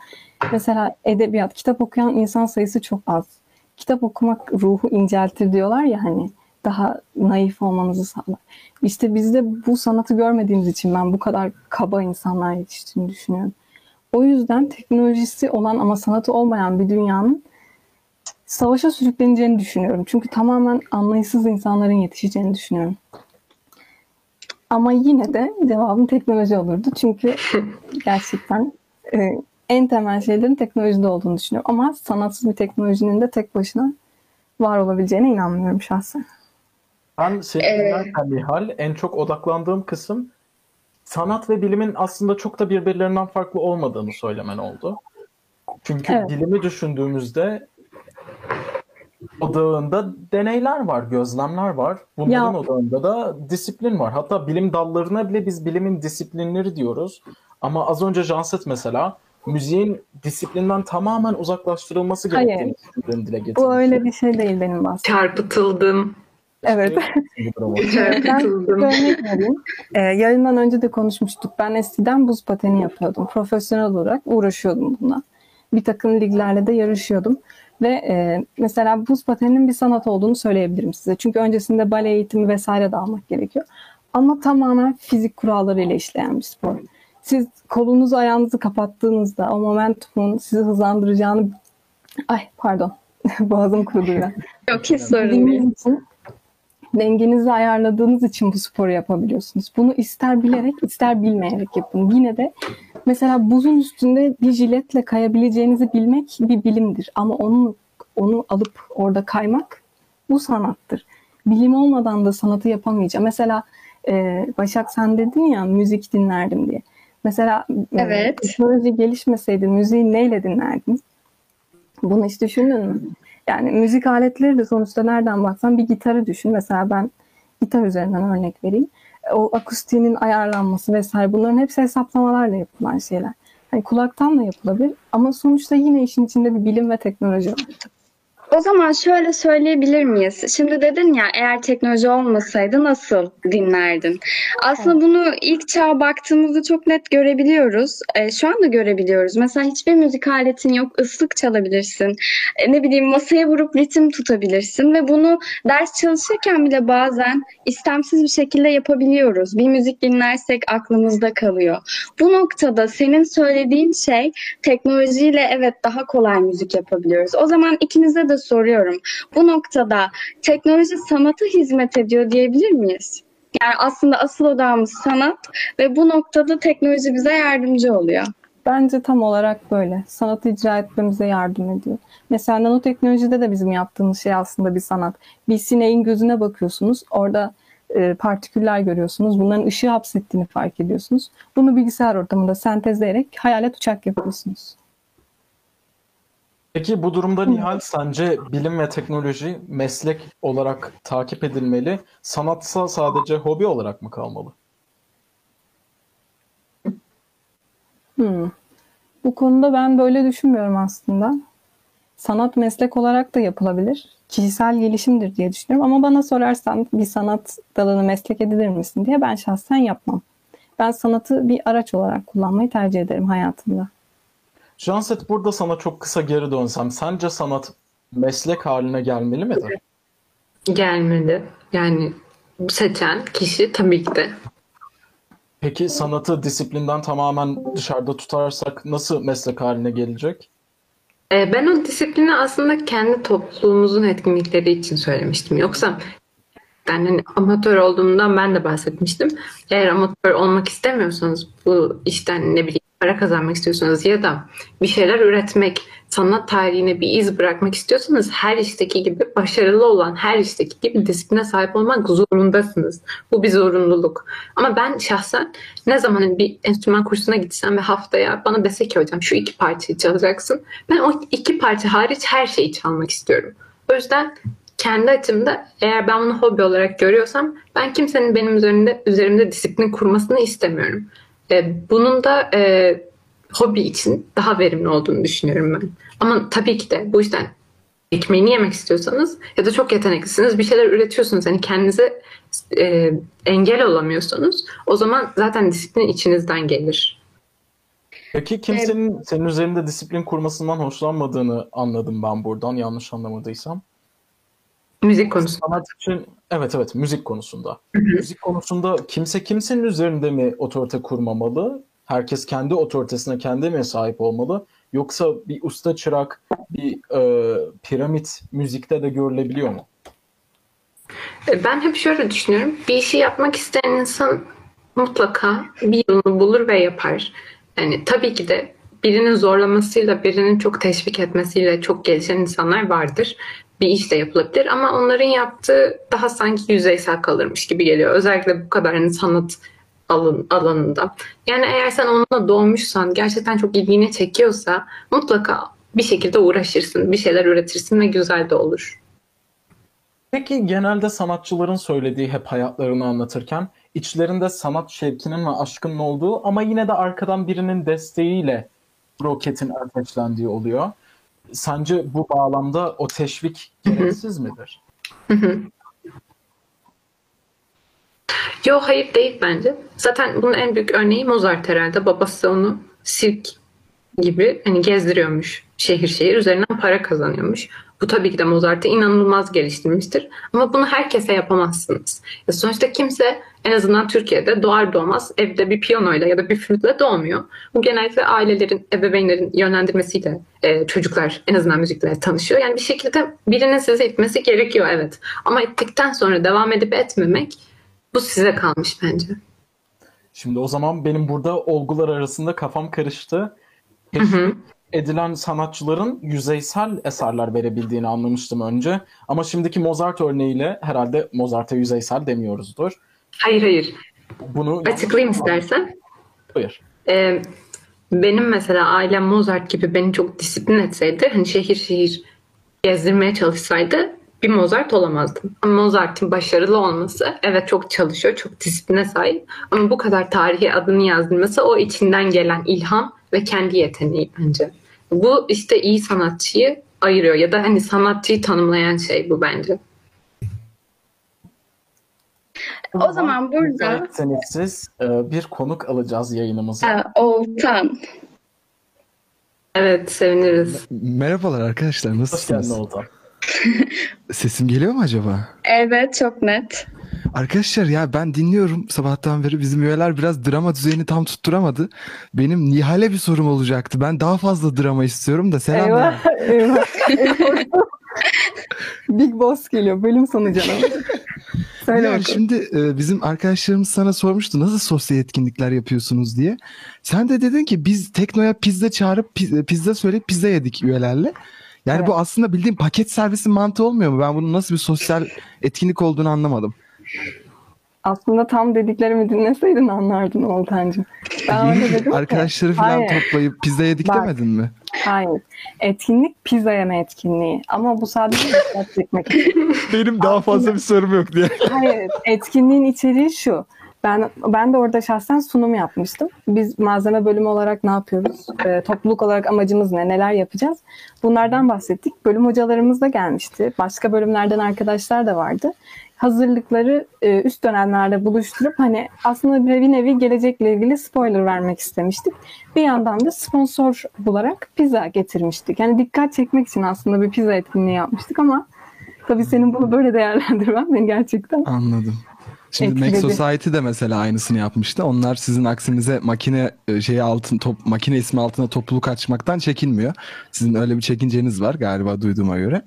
mesela edebiyat, kitap okuyan insan sayısı çok az. Kitap okumak ruhu inceltir diyorlar ya hani daha naif olmanızı sağlar. İşte bizde bu sanatı görmediğimiz için ben bu kadar kaba insanlar yetiştiğini düşünüyorum. O yüzden teknolojisi olan ama sanatı olmayan bir dünyanın savaşa sürükleneceğini düşünüyorum. Çünkü tamamen anlayışsız insanların yetişeceğini düşünüyorum. Ama yine de cevabım teknoloji olurdu. Çünkü gerçekten e, en temel şeylerin teknolojide olduğunu düşünüyorum. Ama sanatsız bir teknolojinin de tek başına var olabileceğine inanmıyorum şahsen. Ben seni Evet. dinlerken Nihal en çok odaklandığım kısım sanat ve bilimin aslında çok da birbirlerinden farklı olmadığını söylemen oldu. Çünkü Evet. bilimi düşündüğümüzde odağında deneyler var, gözlemler var. Bunların Ya- odağında da disiplin var. Hatta bilim dallarına bile biz bilimin disiplinleri diyoruz. Ama az önce Janset mesela müziğin disiplinden tamamen uzaklaştırılması Hayır. gerektiğini düşündüğünü dile getirdi. Bu öyle bir şey değil benim bahsettiğim. Çarpıtıldım. Evet. Ben örnek vereyim. Ee, yayından önce de konuşmuştuk. Ben eskiden buz pateni yapıyordum. Profesyonel olarak uğraşıyordum buna. Bir takım liglerle de yarışıyordum. Ve e, mesela buz pateninin bir sanat olduğunu söyleyebilirim size. Çünkü öncesinde bale eğitimi vesaire de almak gerekiyor. Ama tamamen fizik kurallarıyla işleyen bir spor. Siz kolunuzu ayağınızı kapattığınızda o momentumun sizi hızlandıracağını... Ay pardon. Boğazım kurudu biraz. Yok hiç sorun değil. için Dengenizi ayarladığınız için bu sporu yapabiliyorsunuz. Bunu ister bilerek ister bilmeyerek yapın. Yine de mesela buzun üstünde bir jiletle kayabileceğinizi bilmek bir bilimdir. Ama onu onu alıp orada kaymak bu sanattır. Bilim olmadan da sanatı yapamayacağım. Mesela e, Başak sen dedin ya müzik dinlerdim diye. Mesela e, Evet. teknoloji gelişmeseydi müziği neyle dinlerdin? Bunu hiç düşündün mü? Yani müzik aletleri de sonuçta nereden baksan bir gitarı düşün. Mesela ben gitar üzerinden örnek vereyim. O akustiğinin ayarlanması vesaire bunların hepsi hesaplamalarla yapılan şeyler. Hani kulaktan da yapılabilir ama sonuçta yine işin içinde bir bilim ve teknoloji var. O zaman şöyle söyleyebilir miyiz? Şimdi dedin ya eğer teknoloji olmasaydı nasıl dinlerdin? Aslında bunu ilk çağa baktığımızda çok net görebiliyoruz. E, şu anda görebiliyoruz. Mesela hiçbir müzik aletin yok. ıslık çalabilirsin. E, ne bileyim masaya vurup ritim tutabilirsin ve bunu ders çalışırken bile bazen istemsiz bir şekilde yapabiliyoruz. Bir müzik dinlersek aklımızda kalıyor. Bu noktada senin söylediğin şey teknolojiyle evet daha kolay müzik yapabiliyoruz. O zaman ikinize de soruyorum. Bu noktada teknoloji sanata hizmet ediyor diyebilir miyiz? Yani aslında asıl odağımız sanat ve bu noktada teknoloji bize yardımcı oluyor. Bence tam olarak böyle. Sanatı icra etmemize yardım ediyor. Mesela nanoteknolojide de bizim yaptığımız şey aslında bir sanat. Bir sineğin gözüne bakıyorsunuz. Orada e, partiküller görüyorsunuz. Bunların ışığı hapsettiğini fark ediyorsunuz. Bunu bilgisayar ortamında sentezleyerek hayalet uçak yapıyorsunuz. Peki bu durumda Nihal sence bilim ve teknoloji meslek olarak takip edilmeli, sanatsa sadece hobi olarak mı kalmalı? Hmm. Bu konuda ben böyle düşünmüyorum aslında. Sanat meslek olarak da yapılabilir. Kişisel gelişimdir diye düşünüyorum. Ama bana sorarsan bir sanat dalını meslek edilir misin diye ben şahsen yapmam. Ben sanatı bir araç olarak kullanmayı tercih ederim hayatımda. Janset burada sana çok kısa geri dönsem, sence sanat meslek haline gelmeli midir? Gelmedi. Yani seçen kişi tabii ki de. Peki sanatı disiplinden tamamen dışarıda tutarsak nasıl meslek haline gelecek? Ee, ben o disiplini aslında kendi topluluğumuzun etkinlikleri için söylemiştim. Yoksa ben hani amatör olduğumdan ben de bahsetmiştim. Eğer amatör olmak istemiyorsanız bu işten ne bileyim para kazanmak istiyorsanız ya da bir şeyler üretmek, sanat tarihine bir iz bırakmak istiyorsanız her işteki gibi başarılı olan her işteki gibi disipline sahip olmak zorundasınız. Bu bir zorunluluk. Ama ben şahsen ne zaman bir enstrüman kursuna gitsem ve haftaya bana dese ki hocam şu iki parçayı çalacaksın. Ben o iki parça hariç her şeyi çalmak istiyorum. O yüzden kendi açımda eğer ben bunu hobi olarak görüyorsam ben kimsenin benim üzerinde üzerimde disiplin kurmasını istemiyorum. E, bunun da e, hobi için daha verimli olduğunu düşünüyorum ben. Ama tabii ki de bu yüzden ekmeğini yemek istiyorsanız ya da çok yeteneklisiniz bir şeyler üretiyorsunuz. Hani kendinize e, engel olamıyorsunuz. O zaman zaten disiplin içinizden gelir. Peki kimsenin senin üzerinde disiplin kurmasından hoşlanmadığını anladım ben buradan yanlış anlamadıysam. Müzik konusu. Sanat için evet evet müzik konusunda. Müzik konusunda kimse kimsenin üzerinde mi otorite kurmamalı? Herkes kendi otoritesine kendi mi sahip olmalı? Yoksa bir usta çırak, bir e, piramit müzikte de görülebiliyor mu? E, Ben hep şöyle düşünüyorum. Bir işi yapmak isteyen insan mutlaka bir yolunu bulur ve yapar. Yani tabii ki de birinin zorlamasıyla, birinin çok teşvik etmesiyle çok gelişen insanlar vardır. Bir iş de yapılabilir ama onların yaptığı daha sanki yüzeysel kalırmış gibi geliyor. Özellikle bu kadar hani sanat alın, alanında. Yani eğer sen onunla doğmuşsan, gerçekten çok ilgini çekiyorsa mutlaka bir şekilde uğraşırsın, bir şeyler üretirsin ve güzel de olur. Peki genelde sanatçıların söylediği hep hayatlarını anlatırken içlerinde sanat şevkinin ve aşkının olduğu ama yine de arkadan birinin desteğiyle roketin ateşlendiği oluyor. Sence bu bağlamda o teşvik gereksiz midir? Yo hayır değil bence. Zaten bunun en büyük örneği Mozart herhalde. Babası onu sirk gibi hani gezdiriyormuş şehir şehir üzerinden para kazanıyormuş. Bu tabii ki de Mozart'ı inanılmaz geliştirmiştir. Ama bunu herkese yapamazsınız. Ya sonuçta kimse en azından Türkiye'de doğar doğmaz evde bir piyanoyla ya da bir flütle doğmuyor. Bu genellikle ailelerin, ebeveynlerin yönlendirmesiyle e, çocuklar en azından müzikle tanışıyor. Yani bir şekilde birinin sizi itmesi gerekiyor evet. Ama ittikten sonra devam edip etmemek bu size kalmış bence. Şimdi o zaman benim burada olgular arasında kafam karıştı. Hı hı. edilen sanatçıların yüzeysel eserler verebildiğini anlamıştım önce. Ama şimdiki Mozart örneğiyle herhalde Mozart'a yüzeysel demiyoruzdur. Hayır hayır. Bunu Açıklayayım istersen. Buyur. Ee, benim mesela ailem Mozart gibi beni çok disiplin etseydi, hani şehir şehir gezdirmeye çalışsaydı bir Mozart olamazdım. Ama Mozart'ın başarılı olması, evet çok çalışıyor, çok disipline sahip ama bu kadar tarihi adını yazdırması o içinden gelen ilham ve kendi yeteneği bence. Bu işte iyi sanatçıyı ayırıyor ya da hani sanatçıyı tanımlayan şey bu bence. O zaman burada Yeteneksiz e, bir konuk alacağız yayınımıza. e, Oğuzhan. Evet seviniriz. Merhabalar arkadaşlar Hoş geldin nasılsınız? Oğuzhan. Sesim geliyor mu acaba? Evet çok net. Arkadaşlar ya ben dinliyorum sabahtan beri bizim üyeler biraz drama düzeyini tam tutturamadı. Benim Nihal'e bir sorum olacaktı. Ben daha fazla drama istiyorum da selam. Eyvah. Eyvah. Big Boss geliyor. Bölüm sonu canım. Söyle bakalım. şimdi e, bizim arkadaşlarımız sana sormuştu nasıl sosyal etkinlikler yapıyorsunuz diye. Sen de dedin ki biz Tekno'ya pizza çağırıp pi- pizza söyleyip pizza yedik üyelerle. Yani Evet. bu aslında bildiğin paket servisi mantığı olmuyor mu? Ben bunun nasıl bir sosyal etkinlik olduğunu anlamadım. Aslında tam dediklerimi dinleseydin anlardın Oltancığım. Ben orada dedim ki, Arkadaşları falan hayır, toplayıp pizza yedik Bak. demedin mi? Hayır. Etkinlik pizza yeme etkinliği. Ama bu sadece dikkat çekmek için. Benim daha fazla bir sorum yok diye. Hayır, etkinliğin içeriği şu. Ben ben de orada şahsen sunum yapmıştım. Biz malzeme bölümü olarak ne yapıyoruz? Ee, topluluk olarak amacımız ne? Neler yapacağız? Bunlardan bahsettik. Bölüm hocalarımız da gelmişti. Başka bölümlerden arkadaşlar da vardı. Hazırlıkları e, üst dönemlerde buluşturup hani aslında bir nevi gelecekle ilgili spoiler vermek istemiştik. Bir yandan da sponsor bularak pizza getirmiştik. Yani dikkat çekmek için aslında bir pizza etkinliği yapmıştık ama tabii senin bunu böyle değerlendirmen beni gerçekten Anladım. Şimdi Mac. Society de mesela aynısını yapmıştı. Onlar sizin aksinize makine şeyi altın top makine ismi altına topluluk açmaktan çekinmiyor. Sizin öyle bir çekinceniz var galiba duyduğuma göre.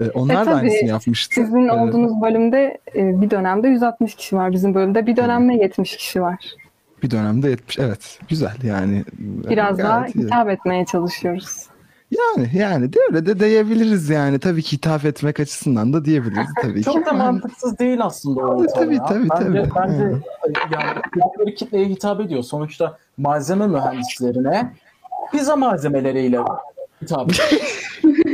E, Onlar E, da aynısını yapmıştı. Sizin E, olduğunuz bölümde e, bir dönemde 160 kişi var. Bizim bölümde bir dönemde 70 kişi var. bir dönemde 70 evet güzel yani. Biraz daha iyi. hitap etmeye çalışıyoruz. Yani yani de öyle de diyebiliriz yani. Tabii ki hitap etmek açısından da diyebiliriz tabii ki. Çok da Yani- mantıksız değil aslında o ortam tabii, ya. tabii, bence, tabii. Bence Hı. yani dedikleri kitleye hitap ediyor. Sonuçta malzeme mühendislerine pizza malzemeleriyle hitap ediyor.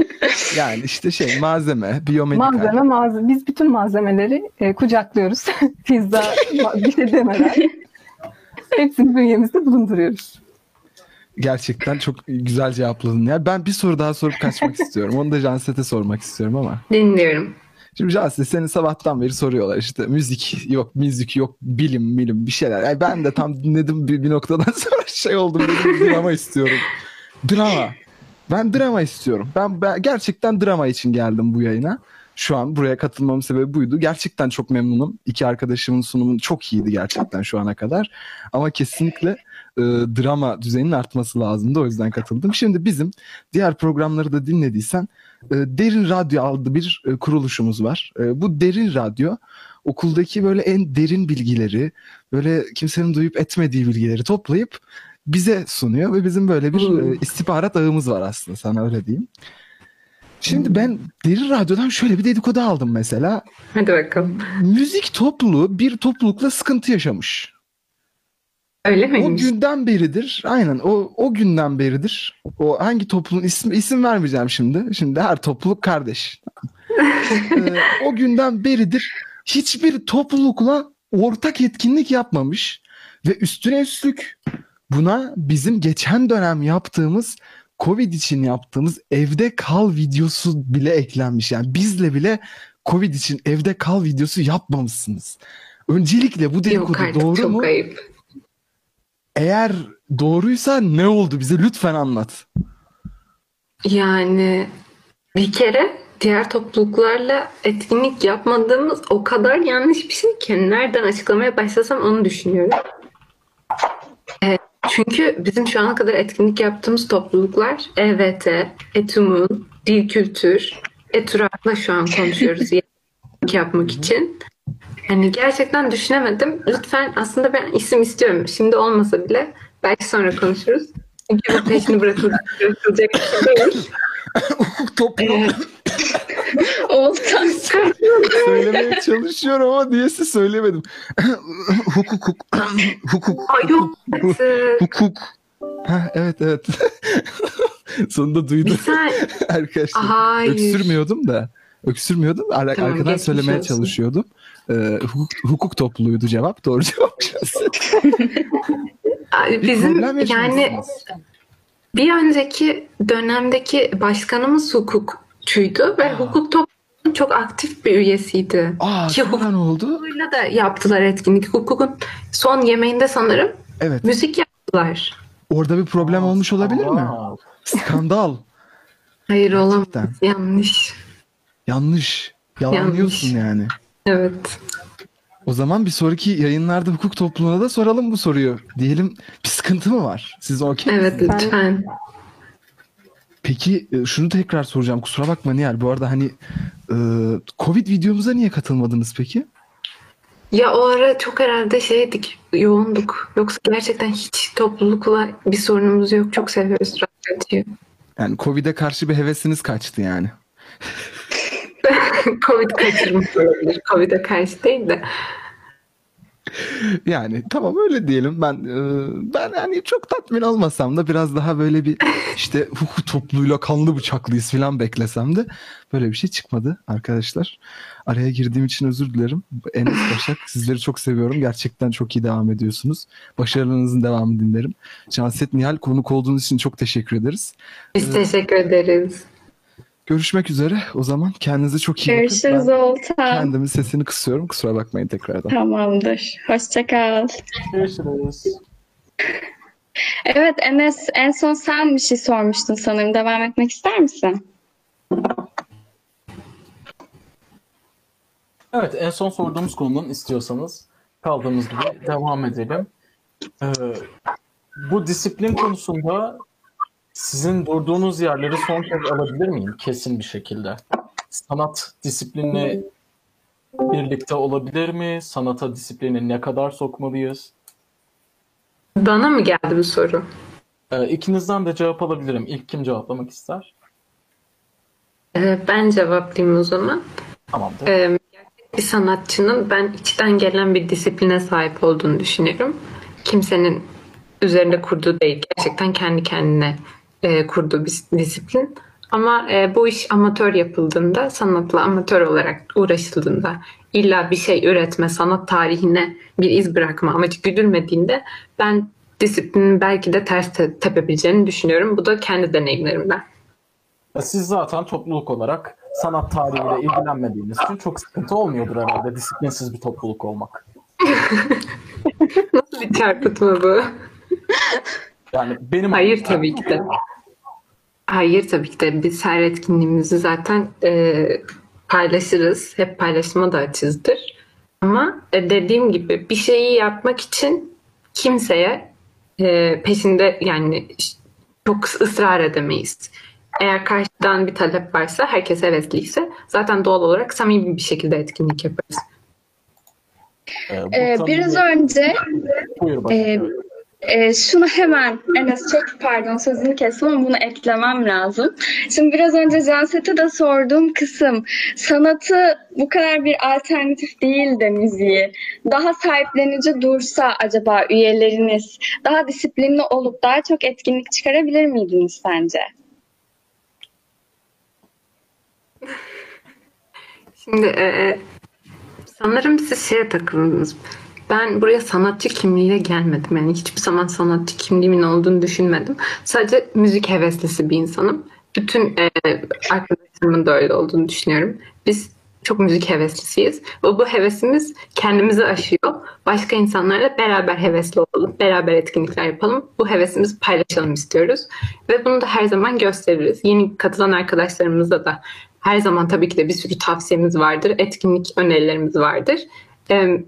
Yani işte şey malzeme, biyomedikal. Malzeme malzeme. Biz bütün malzemeleri e, kucaklıyoruz. Pizza bir şey demeden. Hepsini bünyemizde bulunduruyoruz. Gerçekten çok güzel cevapladın. Ya ben bir soru daha sorup kaçmak istiyorum. Onu da Janset'e sormak istiyorum ama. Dinliyorum. Şimdi Janset seni sabahtan beri soruyorlar işte müzik yok, müzik yok, bilim, bilim bir şeyler. Yani ben de tam dinledim bir, bir noktadan sonra şey oldum dedim drama istiyorum. Drama. Ben drama istiyorum. Ben, ben gerçekten drama için geldim bu yayına. Şu an buraya katılmamın sebebi buydu. Gerçekten çok memnunum. İki arkadaşımın sunumu çok iyiydi gerçekten şu ana kadar. Ama kesinlikle e, drama düzeyinin artması lazımdı. O yüzden katıldım. Şimdi bizim diğer programları da dinlediysen e, Derin Radyo adlı bir e, kuruluşumuz var. E, bu Derin Radyo okuldaki böyle en derin bilgileri, böyle kimsenin duyup etmediği bilgileri toplayıp bize sunuyor ve bizim böyle bir Hmm. e, istihbarat ağımız var aslında sana öyle diyeyim. Şimdi ben Derin Radyo'dan şöyle bir dedikodu aldım mesela. Hadi bakalım. Müzik topluluğu bir toplulukla sıkıntı yaşamış. Öyle O miymiş? günden beridir, aynen o o günden beridir. O hangi topluluğun isim isim vermeyeceğim şimdi. Şimdi her topluluk kardeş. Ee, o günden beridir hiçbir toplulukla ortak etkinlik yapmamış ve üstüne üstlük buna bizim geçen dönem yaptığımız Covid için yaptığımız evde kal videosu bile eklenmiş. Yani bizle bile Covid için evde kal videosu yapmamışsınız. Öncelikle bu Yok dedikodu artık doğru çok mu? ayıp. Eğer doğruysa ne oldu bize lütfen anlat. Yani bir kere diğer topluluklarla etkinlik yapmadığımız o kadar yanlış bir şey ki nereden açıklamaya başlasam onu düşünüyorum. Ee, çünkü bizim şu ana kadar etkinlik yaptığımız topluluklar EVT, ETUM'un, Dil Kültür, ETURAK'la şu an konuşuyoruz yapmak için. Yani gerçekten düşünemedim. Lütfen aslında ben isim istiyorum. Şimdi olmasa bile belki sonra konuşuruz. Çünkü bu peşini bırakılacak, bir şey değil. Hukuk Oğuzhan söylemeye çalışıyorum ama diyesi söylemedim. hukuk hukuk hukuk Ay yok artık. hukuk. Ha, evet evet. Sonunda duydum arkadaşlar. Hayır. Öksürmüyordum da. Öksürmüyordum. Ar- Tamam, arkadan söylemeye olsun. çalışıyordum. Ee, hukuk, hukuk topluluğuydu cevap. Doğru cevap. Bizim yani bir önceki dönemdeki başkanımız hukukçuydu ve Aa. hukuk toplumunun çok aktif bir üyesiydi. Aa, Ki ne oldu? Hukukuyla da yaptılar etkinlik. Hukukun son yemeğinde sanırım Evet. müzik yaptılar. Orada bir problem olmuş olabilir mi? Aa, Skandal. Hayır olamaz. Yanlış. Yanlış. Yalanlıyorsun Yanlış. yani. Evet. O zaman bir sonraki yayınlarda hukuk topluluğuna da soralım bu soruyu. Diyelim bir sıkıntı mı var? Siz okey Evet misiniz? lütfen. Peki e, şunu tekrar soracağım. Kusura bakma Nihal. Bu arada hani e, Covid videomuza niye katılmadınız peki? Ya o ara çok herhalde şeydik, yoğunduk. Yoksa gerçekten hiç toplulukla bir sorunumuz yok. Çok seviyoruz radyoyu. Yani Covid'e karşı bir hevesiniz kaçtı yani. Covid kaçırmış olabilir. Covid'e karşı değil de. Yani tamam öyle diyelim. Ben e, ben yani çok tatmin olmasam da biraz daha böyle bir işte hukuk topluluğuyla kanlı bıçaklıyız falan beklesem de böyle bir şey çıkmadı arkadaşlar. Araya girdiğim için özür dilerim. Enes Başak sizleri çok seviyorum. Gerçekten çok iyi devam ediyorsunuz. Başarılarınızın devamını dinlerim. Canset Nihal konuk olduğunuz için çok teşekkür ederiz. Biz teşekkür ederiz. Görüşmek üzere. O zaman kendinize çok iyi bakın. görüşürüz Oğuzhan. kendimin sesini kısıyorum. Kusura bakmayın tekrardan. Tamamdır. Hoşça kal. görüşürüz. Evet Enes en son sen bir şey sormuştun sanırım. Devam etmek ister misin? Evet, en son sorduğumuz konudan istiyorsanız kaldığımız gibi devam edelim. Ee, bu disiplin konusunda sizin durduğunuz yerleri son kez alabilir miyim? Kesin bir şekilde. Sanat disiplinle birlikte olabilir mi? Sanata disiplini ne kadar sokmalıyız? Bana mı geldi bu soru? Ee, ikinizden de cevap alabilirim. İlk kim cevaplamak ister? Ee, ben cevaplayayım o zaman. Tamamdır. Ee, gerçek bir sanatçının ben içten gelen bir disipline sahip olduğunu düşünüyorum. Kimsenin üzerinde kurduğu değil. Gerçekten kendi kendine e, kurduğu bir disiplin. Ama e, bu iş amatör yapıldığında, sanatla amatör olarak uğraşıldığında, illa bir şey üretme, sanat tarihine bir iz bırakma amacı güdülmediğinde ben disiplinin belki de ters te- tepebileceğini düşünüyorum. Bu da kendi deneyimlerimden. Siz zaten topluluk olarak sanat tarihiyle ilgilenmediğiniz için çok sıkıntı olmuyordur herhalde disiplinsiz bir topluluk olmak. Nasıl bir çarpıtma bu? Yani benim Hayır tabii ki de. Hayır tabii ki de. Biz her etkinliğimizi zaten e, paylaşırız. Hep paylaşıma da açızdır. Ama e, dediğim gibi bir şeyi yapmak için kimseye e, peşinde yani çok ısrar edemeyiz. Eğer karşıdan bir talep varsa, herkes hevesliyse zaten doğal olarak samimi bir şekilde etkinlik yaparız. Ee, Ee, biraz önce Buyur e, başlayalım. e, şunu hemen Enes çok pardon sözünü kestim ama bunu eklemem lazım. Şimdi biraz önce Canset'e de sorduğum kısım sanatı bu kadar bir alternatif değil de müziği daha sahiplenici dursa acaba üyeleriniz daha disiplinli olup daha çok etkinlik çıkarabilir miydiniz sence? Şimdi e, sanırım siz şeye takıldınız. Ben buraya sanatçı kimliğiyle gelmedim. Yani hiçbir zaman sanatçı kimliğimin olduğunu düşünmedim. Sadece müzik heveslisi bir insanım. Bütün e, arkadaşlarımın da öyle olduğunu düşünüyorum. Biz çok müzik heveslisiyiz. Ve bu hevesimiz kendimizi aşıyor. Başka insanlarla beraber hevesli olalım. Beraber etkinlikler yapalım. Bu hevesimizi paylaşalım istiyoruz. Ve bunu da her zaman gösteririz. Yeni katılan arkadaşlarımızla da her zaman tabii ki de bir sürü tavsiyemiz vardır, etkinlik önerilerimiz vardır. Ee,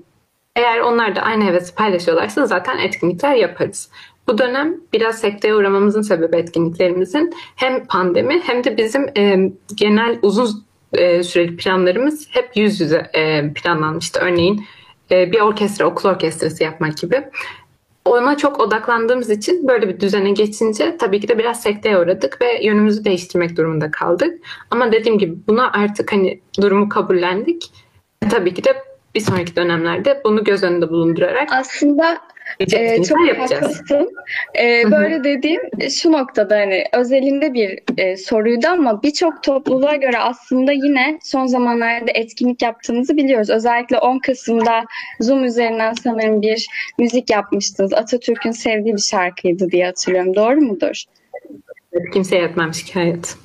eğer onlar da aynı hevesi paylaşıyorlarsa zaten etkinlikler yaparız. Bu dönem biraz sekteye uğramamızın sebebi etkinliklerimizin hem pandemi hem de bizim e, genel uzun e, süreli planlarımız hep yüz yüze e, planlanmıştı. Örneğin e, bir orkestra, okul orkestrası yapmak gibi. Ona çok odaklandığımız için böyle bir düzene geçince tabii ki de biraz sekteye uğradık ve yönümüzü değiştirmek durumunda kaldık. Ama dediğim gibi buna artık hani durumu kabullendik. Tabii ki de bir sonraki dönemlerde bunu göz önünde bulundurarak Aslında etkinlikler çok yapacağız. haklısın. Hı. böyle dediğim şu noktada hani özelinde bir e, soruydu ama birçok topluluğa göre aslında yine son zamanlarda etkinlik yaptığınızı biliyoruz. Özellikle 10 Kasım'da Zoom üzerinden sanırım bir müzik yapmıştınız. Atatürk'ün sevdiği bir şarkıydı diye hatırlıyorum. Doğru mudur? Kimseye etmem şikayet.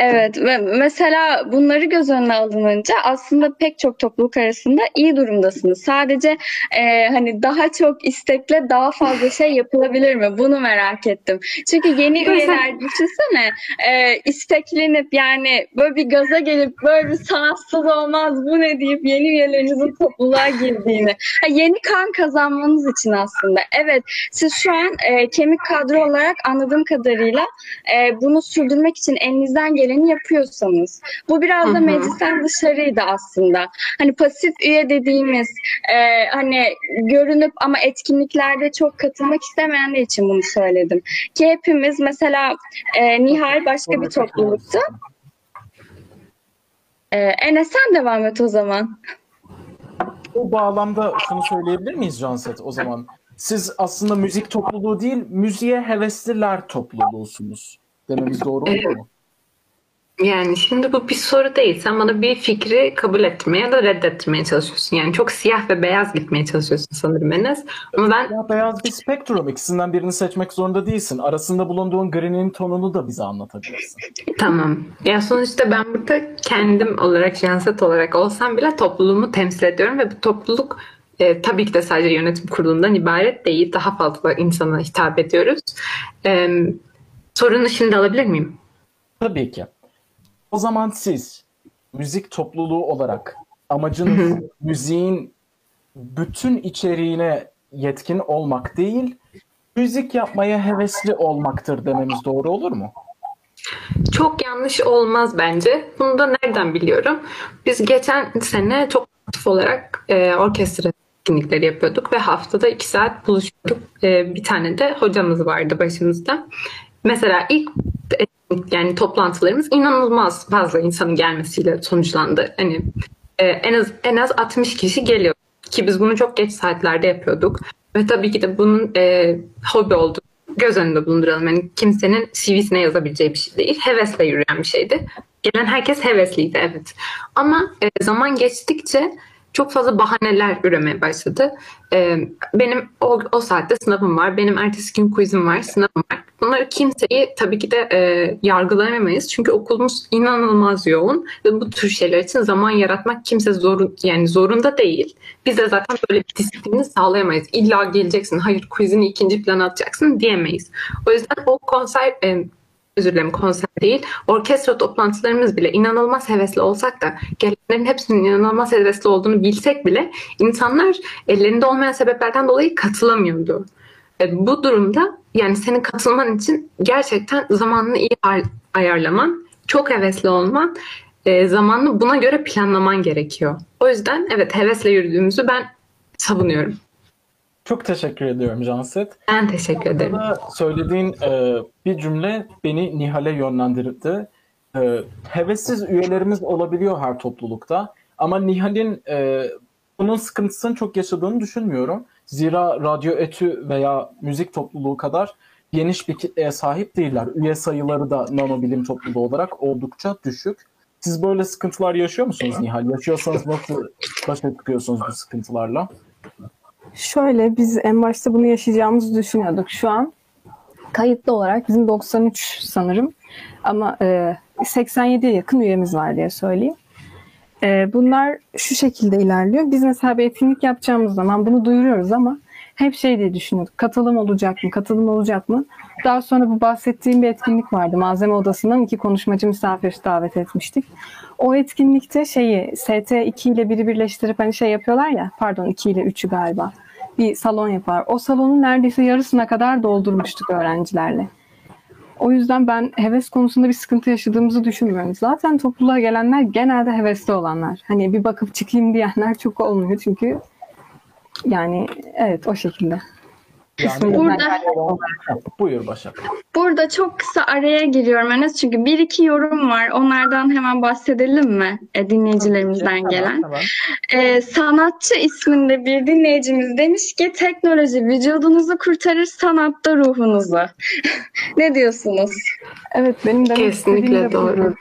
Evet ve mesela bunları göz önüne alınınca aslında pek çok topluluk arasında iyi durumdasınız. Sadece e, hani daha çok istekle daha fazla şey yapılabilir mi? Bunu merak ettim. Çünkü yeni üyeler düşünsene e, isteklenip yani böyle bir gaza gelip böyle bir sanatsız olmaz bu ne deyip yeni üyelerinizin topluluğa girdiğini. Ha, yeni kan kazanmanız için aslında. Evet siz şu an e, kemik kadro olarak anladığım kadarıyla e, bunu sürdürmek için elinizden geleni yapıyorsanız. Bu biraz da hı. meclisten dışarıydı aslında. Hani pasif üye dediğimiz e, hani görünüp ama etkinliklerde çok katılmak istemeyenler için bunu söyledim. Ki hepimiz mesela e, Nihal başka bir topluluktu. E, Enes sen devam et o zaman. Bu bağlamda şunu söyleyebilir miyiz Canset o zaman? Siz aslında müzik topluluğu değil, müziğe hevesliler topluluğusunuz. Dememiz doğru olur mu? Yani şimdi bu bir soru değil. Sen bana bir fikri kabul ettirmeye ya da reddettirmeye çalışıyorsun. Yani çok siyah ve beyaz gitmeye çalışıyorsun sanırım Enes. Ama ben Ya beyaz bir spektrum. İkisinden birini seçmek zorunda değilsin. Arasında bulunduğun gri'nin tonunu da bize anlatabilirsin. tamam. Ya sonuçta ben burada kendim olarak, janset olarak olsam bile topluluğumu temsil ediyorum ve bu topluluk e, tabii ki de sadece yönetim kurulundan ibaret değil. Daha fazla insana hitap ediyoruz. E, sorunu şimdi alabilir miyim? Tabii ki. O zaman siz müzik topluluğu olarak amacınız müziğin bütün içeriğine yetkin olmak değil, müzik yapmaya hevesli olmaktır dememiz doğru olur mu? Çok yanlış olmaz bence. Bunu da nereden biliyorum? Biz geçen sene çok aktif olarak e, orkestra etkinlikleri yapıyorduk ve haftada iki saat buluşuyorduk. E, bir tane de hocamız vardı başımızda. Mesela ilk yani toplantılarımız inanılmaz fazla insanın gelmesiyle sonuçlandı. Hani e, en az en az 60 kişi geliyor ki biz bunu çok geç saatlerde yapıyorduk ve tabii ki de bunun e, hobi olduğu göz önünde bulunduralım. Yani kimsenin CV'sine yazabileceği bir şey değil. Hevesle yürüyen bir şeydi. Gelen herkes hevesliydi evet. Ama e, zaman geçtikçe çok fazla bahaneler üremeye başladı. E, benim o, o saatte sınavım var. Benim ertesi gün quizim var, sınavım var. Bunları kimseyi tabii ki de e, yargılayamayız. Çünkü okulumuz inanılmaz yoğun ve bu tür şeyler için zaman yaratmak kimse zorun yani zorunda değil. Biz de zaten böyle bir disiplini sağlayamayız. İlla geleceksin, hayır quizini ikinci plana atacaksın diyemeyiz. O yüzden o konser e, özür dilerim konser değil. Orkestra toplantılarımız bile inanılmaz hevesli olsak da gelenlerin hepsinin inanılmaz hevesli olduğunu bilsek bile insanlar ellerinde olmayan sebeplerden dolayı katılamıyordu. E, bu durumda yani senin katılman için gerçekten zamanını iyi ay- ayarlaman, çok hevesli olman, e, zamanını buna göre planlaman gerekiyor. O yüzden evet hevesle yürüdüğümüzü ben savunuyorum. Çok teşekkür ediyorum Canset. Ben teşekkür ederim. Söylediğin e, bir cümle beni Nihal'e yönlendirdi. E, hevessiz üyelerimiz olabiliyor her toplulukta. Ama Nihal'in e, bunun sıkıntısını çok yaşadığını düşünmüyorum. Zira radyo etü veya müzik topluluğu kadar geniş bir kitleye sahip değiller. Üye sayıları da nanobilim topluluğu olarak oldukça düşük. Siz böyle sıkıntılar yaşıyor musunuz Nihal? Yaşıyorsanız nasıl başa çıkıyorsunuz bu sıkıntılarla? Şöyle biz en başta bunu yaşayacağımızı düşünüyorduk. Şu an kayıtlı olarak bizim 93 sanırım ama e, 87'ye yakın üyemiz var diye söyleyeyim. E, bunlar şu şekilde ilerliyor. Biz mesela bir etkinlik yapacağımız zaman bunu duyuruyoruz ama hep şey diye düşünüyorduk. Katılım olacak mı? Katılım olacak mı? Daha sonra bu bahsettiğim bir etkinlik vardı. Malzeme odasından iki konuşmacı misafir davet etmiştik. O etkinlikte şeyi ST2 ile biri birleştirip hani şey yapıyorlar ya pardon 2 ile 3'ü galiba bir salon yapar. O salonun neredeyse yarısına kadar doldurmuştuk öğrencilerle. O yüzden ben heves konusunda bir sıkıntı yaşadığımızı düşünmüyorum. Zaten topluluğa gelenler genelde hevesli olanlar. Hani bir bakıp çıkayım diyenler çok olmuyor çünkü yani evet o şekilde. Yani Burada buyur Başak. burada çok kısa araya giriyorum Enes çünkü bir iki yorum var. Onlardan hemen bahsedelim mi e, dinleyicilerimizden gelen? Ee, sanatçı isminde bir dinleyicimiz demiş ki teknoloji vücudunuzu kurtarır, sanatta ruhunuzu. ne diyorsunuz? Evet benim demek Kesinlikle de doğru.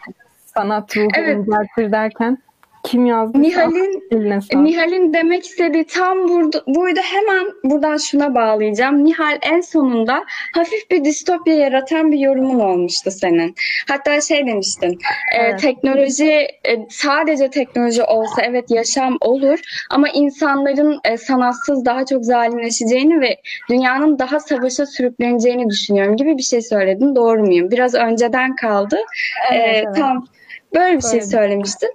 Sanat ruhu Evet. derken kim yazdı? Nihal'in sağlık. Nihal'in demek istediği tam burada, buydu. Hemen buradan şuna bağlayacağım. Nihal en sonunda hafif bir distopya yaratan bir yorumun olmuştu senin. Hatta şey demiştin. e, Evet. teknoloji e, sadece teknoloji olsa evet yaşam olur ama insanların e, sanatsız daha çok zalimleşeceğini ve dünyanın daha savaşa sürükleneceğini düşünüyorum gibi bir şey söyledin. Doğru muyum? Biraz önceden kaldı. Evet, Ee, evet. Tam böyle bir şey Öyle. söylemiştin.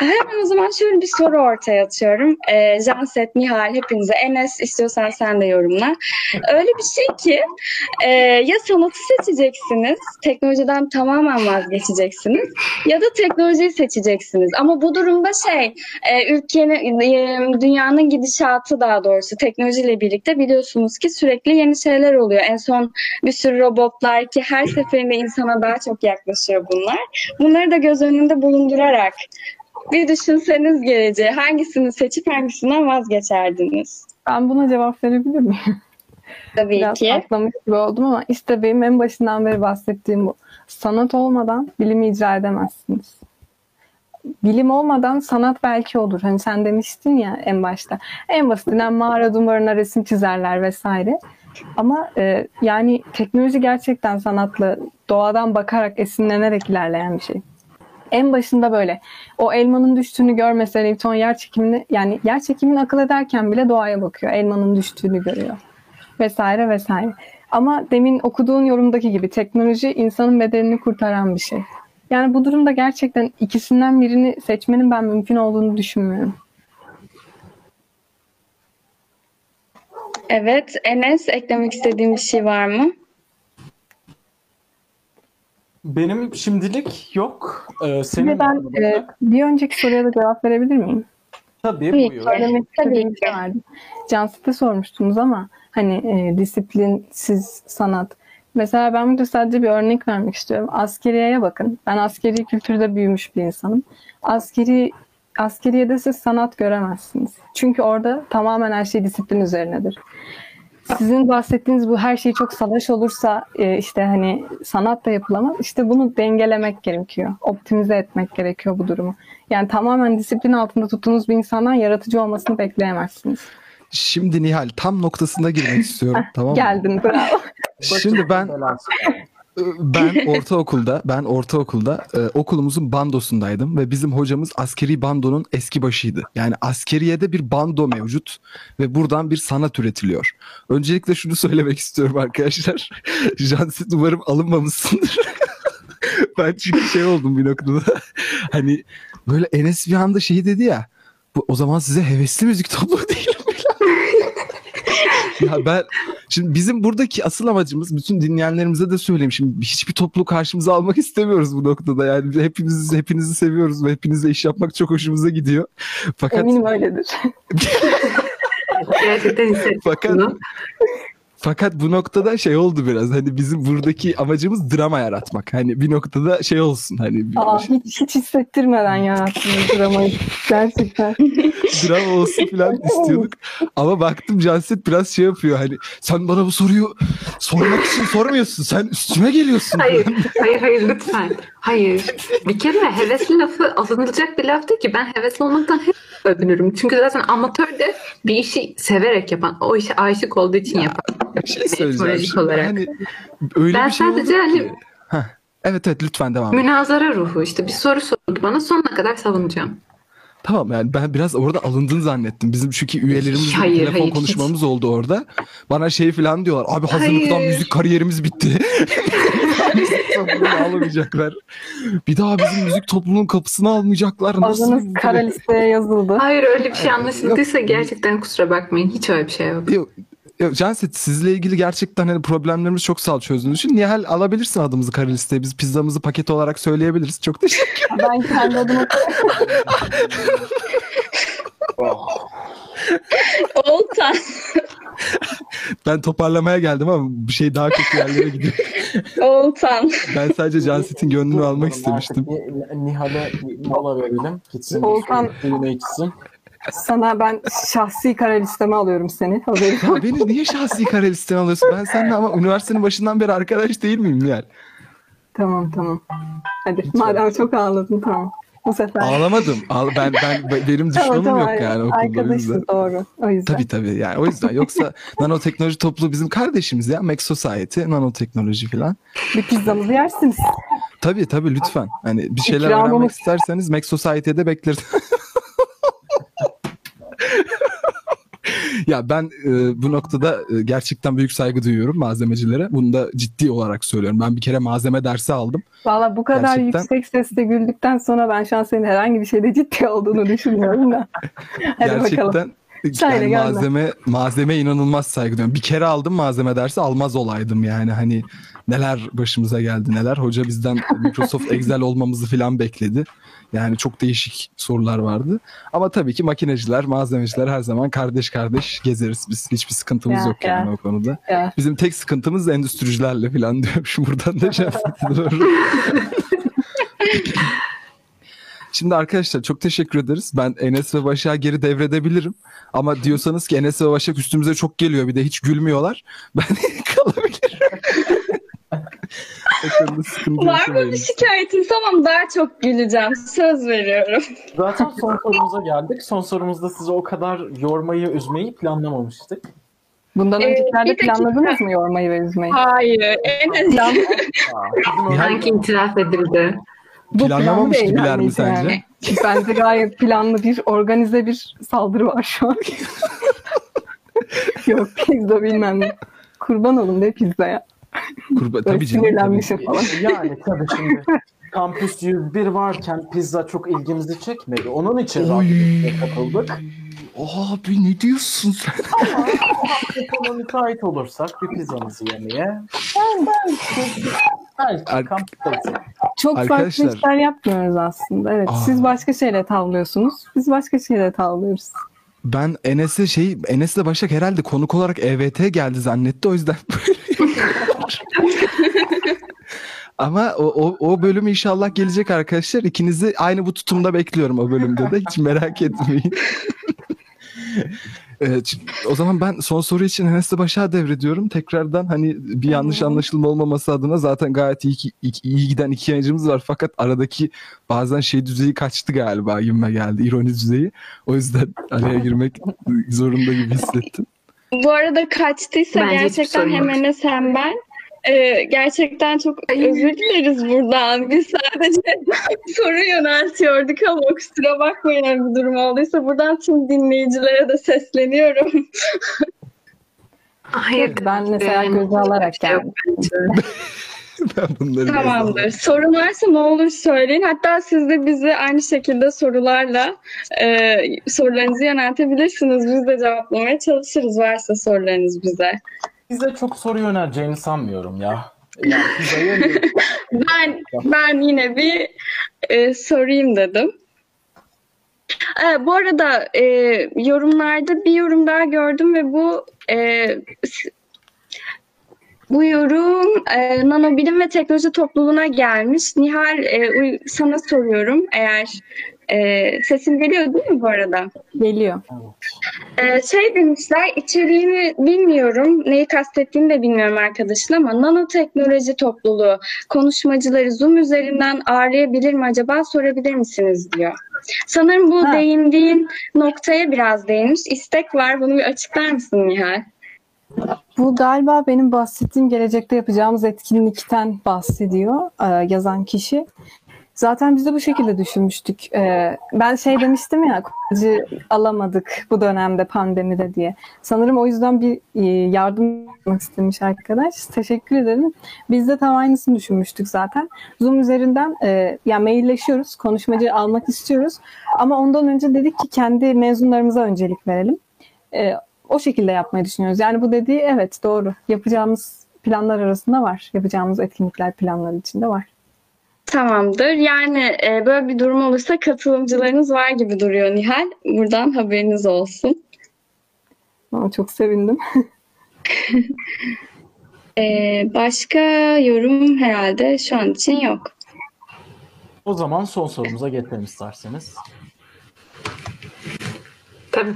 Hemen o zaman şöyle bir soru ortaya atıyorum. Ee, Janset, Nihal hepinize. Enes istiyorsan sen de yorumla. Öyle bir şey ki e, ya sanatı seçeceksiniz, teknolojiden tamamen vazgeçeceksiniz ya da teknolojiyi seçeceksiniz. Ama bu durumda şey, e, ülkenin, e, dünyanın gidişatı daha doğrusu teknolojiyle birlikte biliyorsunuz ki sürekli yeni şeyler oluyor. En son bir sürü robotlar ki her seferinde insana daha çok yaklaşıyor bunlar. Bunları da göz önünde bulundurarak bir düşünseniz geleceği hangisini seçip hangisinden vazgeçerdiniz? Ben buna cevap verebilir miyim? Tabii Biraz ki. atlamış gibi oldum ama işte benim en başından beri bahsettiğim bu. Sanat olmadan bilimi icra edemezsiniz. Bilim olmadan sanat belki olur. Hani sen demiştin ya en başta. En basitinden mağara duvarına resim çizerler vesaire. Ama e, yani teknoloji gerçekten sanatla doğadan bakarak esinlenerek ilerleyen bir şey. En başında böyle o elmanın düştüğünü görmese Newton yer çekimini yani yer çekimini akıl ederken bile doğaya bakıyor. Elmanın düştüğünü görüyor vesaire vesaire. Ama demin okuduğun yorumdaki gibi teknoloji insanın bedenini kurtaran bir şey. Yani bu durumda gerçekten ikisinden birini seçmenin ben mümkün olduğunu düşünmüyorum. Evet. Enes eklemek istediğin bir şey var mı? Benim şimdilik yok. Ee, senin de ben e, bir önceki soruya da cevap verebilir miyim? Tabii Tabii buyur. Söylemek Tabii istediğim bir şey vardı. Cansu'da sormuştunuz ama hani e, disiplinsiz sanat. Mesela ben burada sadece bir örnek vermek istiyorum. Askeriyeye bakın. Ben askeri kültürde büyümüş bir insanım. Askeri askeriyede siz sanat göremezsiniz. Çünkü orada tamamen her şey disiplin üzerinedir. Sizin bahsettiğiniz bu her şey çok salaş olursa e, işte hani sanat da yapılamaz. İşte bunu dengelemek gerekiyor. Optimize etmek gerekiyor bu durumu. Yani tamamen disiplin altında tuttuğunuz bir insandan yaratıcı olmasını bekleyemezsiniz. Şimdi Nihal tam noktasına girmek istiyorum. tamam mı? Geldin bravo. Şimdi ben. Ben ortaokulda ben ortaokulda e, okulumuzun bandosundaydım ve bizim hocamız askeri bandonun eski başıydı. Yani askeriyede bir bando mevcut ve buradan bir sanat üretiliyor. Öncelikle şunu söylemek istiyorum arkadaşlar. Jansit umarım alınmamışsındır. ben çünkü şey oldum bir noktada. hani böyle Enes bir anda şey dedi ya. Bu, o zaman size hevesli müzik topluluğu değilim falan. ya ben Şimdi bizim buradaki asıl amacımız bütün dinleyenlerimize de söyleyeyim. Şimdi hiçbir topluluğu karşımıza almak istemiyoruz bu noktada. Yani hepimiz hepinizi seviyoruz ve hepinizle iş yapmak çok hoşumuza gidiyor. Fakat Eminim öyledir. Gerçekten hissettim fakat bunu. Fakat bu noktada şey oldu biraz. Hani bizim buradaki amacımız drama yaratmak. Hani bir noktada şey olsun. Hani bir Aa, hiç, hiç hissettirmeden yarattınız dramayı. Gerçekten. drama olsun falan istiyorduk. Ama baktım Canset biraz şey yapıyor. Hani sen bana bu soruyu sormak için sormuyorsun. Sen üstüme geliyorsun. Hayır, hayır, hayır lütfen. Hayır. Bir kere hevesli lafı alınılacak bir laf değil ki. Ben hevesli olmaktan hep övünürüm. Çünkü zaten amatör de bir işi severek yapan, o işe aşık olduğu için yapan. Bir şey söyleyeceğim. Şimdi. olarak. Hani öyle Ben bir şey sadece hani-. Evet evet lütfen devam et. Münazara ruhu işte bir soru sordu bana sonuna kadar savunacağım. Tamam yani ben biraz orada alındığını zannettim. Bizim çünkü üyelerimizle Hayır, telefon hayır, hiç. konuşmamız oldu orada. Bana şey falan diyorlar. Abi hazırlıktan Hayır. müzik kariyerimiz bitti. almayacaklar. Bir daha bizim müzik topluluğunun kapısını almayacaklar. Nasıl? Adınız kara listeye yazıldı. Hayır öyle bir şey anlaşıldıysa gerçekten kusura bakmayın. Hiç öyle bir şey yok. Yok, yok Canset sizle ilgili gerçekten hani problemlerimiz çok sağ çözdüğünüz için. Nihal alabilirsin adımızı kara listeye. Biz pizzamızı paket olarak söyleyebiliriz. Çok teşekkür Ben kendi adıma Oltan. Ben toparlamaya geldim ama bir şey daha kötü yerlere gidiyor. Oltan. Ben sadece Canset'in gönlünü almak istemiştim. Nihal'e mola verelim. Gitsin. Volkan- Suyunu içsin. sana ben şahsi kara listeme alıyorum seni. Haberin var. Ya beni niye şahsi kare listene alıyorsun? Ben seninle ama üniversitenin başından beri arkadaş değil miyim Nihal? Tamam tamam. Hadi madem çok ağladın tamam. Bu sefer. Ağlamadım. Ağla, ben, ben benim düşmanım yok yani okulda. Arkadaşız doğru. O yüzden. Tabii tabii yani o yüzden yoksa nanoteknoloji topluluğu bizim kardeşimiz ya Mac Society nanoteknoloji falan. Bir pizzamızı yersiniz. Tabii tabii lütfen. Hani bir şeyler İkramımız. öğrenmek isterseniz Mac Society'de bekleriz. ya ben e, bu noktada e, gerçekten büyük saygı duyuyorum malzemecilere. Bunu da ciddi olarak söylüyorum. Ben bir kere malzeme dersi aldım. Valla bu kadar Gerçekten- yüksek sesle güldükten sonra ben şu an senin herhangi bir şeyde ciddi olduğunu düşünüyorum da. Hadi bakalım. gerçekten Söyle, yani gönder. malzeme malzeme inanılmaz saygı duyuyorum. Bir kere aldım malzeme dersi almaz olaydım yani hani neler başımıza geldi neler. Hoca bizden Microsoft Excel olmamızı falan bekledi. Yani çok değişik sorular vardı. Ama tabii ki makineciler, malzemeciler her zaman kardeş kardeş gezeriz biz. Hiçbir sıkıntımız Ya, yok yani ya. o konuda. Ya. Bizim tek sıkıntımız endüstricilerle falan diyormuş. Buradan da şey yapıyorum. Şimdi arkadaşlar çok teşekkür ederiz. Ben Enes ve Başak'ı geri devredebilirim. Ama diyorsanız ki Enes ve Başak üstümüze çok geliyor bir de hiç gülmüyorlar. Ben kalabilirim. Var mı bir şikayetin? Tamam daha çok güleceğim. Söz veriyorum. Zaten son sorumuza geldik. Son sorumuzda sizi o kadar yormayı, üzmeyi planlamamıştık. Ee, Bundan öncekilerde bir dakika. planladınız mı yormayı ve üzmeyi? Hayır. En Plan, öyle- Sanki itiraf edildi. bu Planlamamış bir gibiler mi sence? yani. Bence gayet planlı bir, organize bir saldırı var şu an. Yok pizza bilmem ne. Kurban olun be pizzaya. Kurba, tabii canım. Tabii. sinirlenmişim falan. Yani tabii şimdi Kampüs 101 varken pizza çok ilgimizi çekmedi. Onun için Oy. radyoya katıldık. Abi ne diyorsun sen? Ama müsait olursak bir pizzamızı yemeye. Belki Ar- kampüsteyse. Çok Arkadaşlar- farklı işler yapmıyoruz aslında. Evet, Aa. siz başka şeyle tavlıyorsunuz. Biz başka şeyle tavlıyoruz. Ben Enes'e şey Enes'le Başak herhalde konuk olarak EVT geldi zannetti o yüzden böyle Ama o, o, o bölüm inşallah gelecek arkadaşlar. İkinizi aynı bu tutumda bekliyorum o bölümde de. Hiç merak etmeyin. Evet, o zaman ben son soru için Enes'le Başak'a devrediyorum. Tekrardan hani bir yanlış anlaşılma olmaması adına zaten gayet iyi, iyi, iyi giden iki yayıncımız var. Fakat aradaki bazen şey düzeyi kaçtı galiba gibime geldi. ironi düzeyi. O yüzden araya girmek zorunda gibi hissettim. Bu arada kaçtıysa Bence gerçekten hem Enes hem ben e, gerçekten çok özür dileriz buradan. Biz sadece soru yöneltiyorduk ama kusura bakmayın öyle bir durum olduysa buradan tüm dinleyicilere de sesleniyorum. Hayır. Ben mesela yani- göze alarak geldim. ben bunları Tamamdır. Sorun varsa ne olur söyleyin. Hatta siz de bizi aynı şekilde sorularla e, sorularınızı yöneltebilirsiniz. Biz de cevaplamaya çalışırız varsa sorularınız bize. Bize çok soru yöneleceğini sanmıyorum ya. Yani Ben ben yine bir e, sorayım dedim. E, bu arada e, yorumlarda bir yorum daha gördüm ve bu e, bu yorum e, nanobilim ve teknoloji topluluğuna gelmiş. Nihal e, sana soruyorum eğer e, sesim geliyor değil mi bu arada? Geliyor. Ee, şey demişler içeriğini bilmiyorum neyi kastettiğini de bilmiyorum arkadaşın ama nanoteknoloji topluluğu konuşmacıları Zoom üzerinden ağırlayabilir mi acaba sorabilir misiniz diyor. Sanırım bu Ha. değindiğin noktaya biraz değinmiş. İstek var bunu bir açıklar mısın Nihal? Bu galiba benim bahsettiğim gelecekte yapacağımız etkinlikten bahsediyor e, yazan kişi. Zaten biz de bu şekilde düşünmüştük. Ee, ben şey demiştim ya, kullanıcı alamadık bu dönemde pandemide diye. Sanırım o yüzden bir e, yardım yapmak istemiş arkadaş. Teşekkür ederim. Biz de tam aynısını düşünmüştük zaten. Zoom üzerinden e, yani mailleşiyoruz, konuşmacı almak istiyoruz. Ama ondan önce dedik ki kendi mezunlarımıza öncelik verelim. E, o şekilde yapmayı düşünüyoruz. Yani bu dediği evet doğru. Yapacağımız planlar arasında var. Yapacağımız etkinlikler planları içinde var. Tamamdır. Yani e, böyle bir durum olursa katılımcılarınız var gibi duruyor Nihal. Buradan haberiniz olsun. Ama çok sevindim. E, başka yorum herhalde şu an için yok. O zaman son sorumuza geçelim isterseniz. Tabii.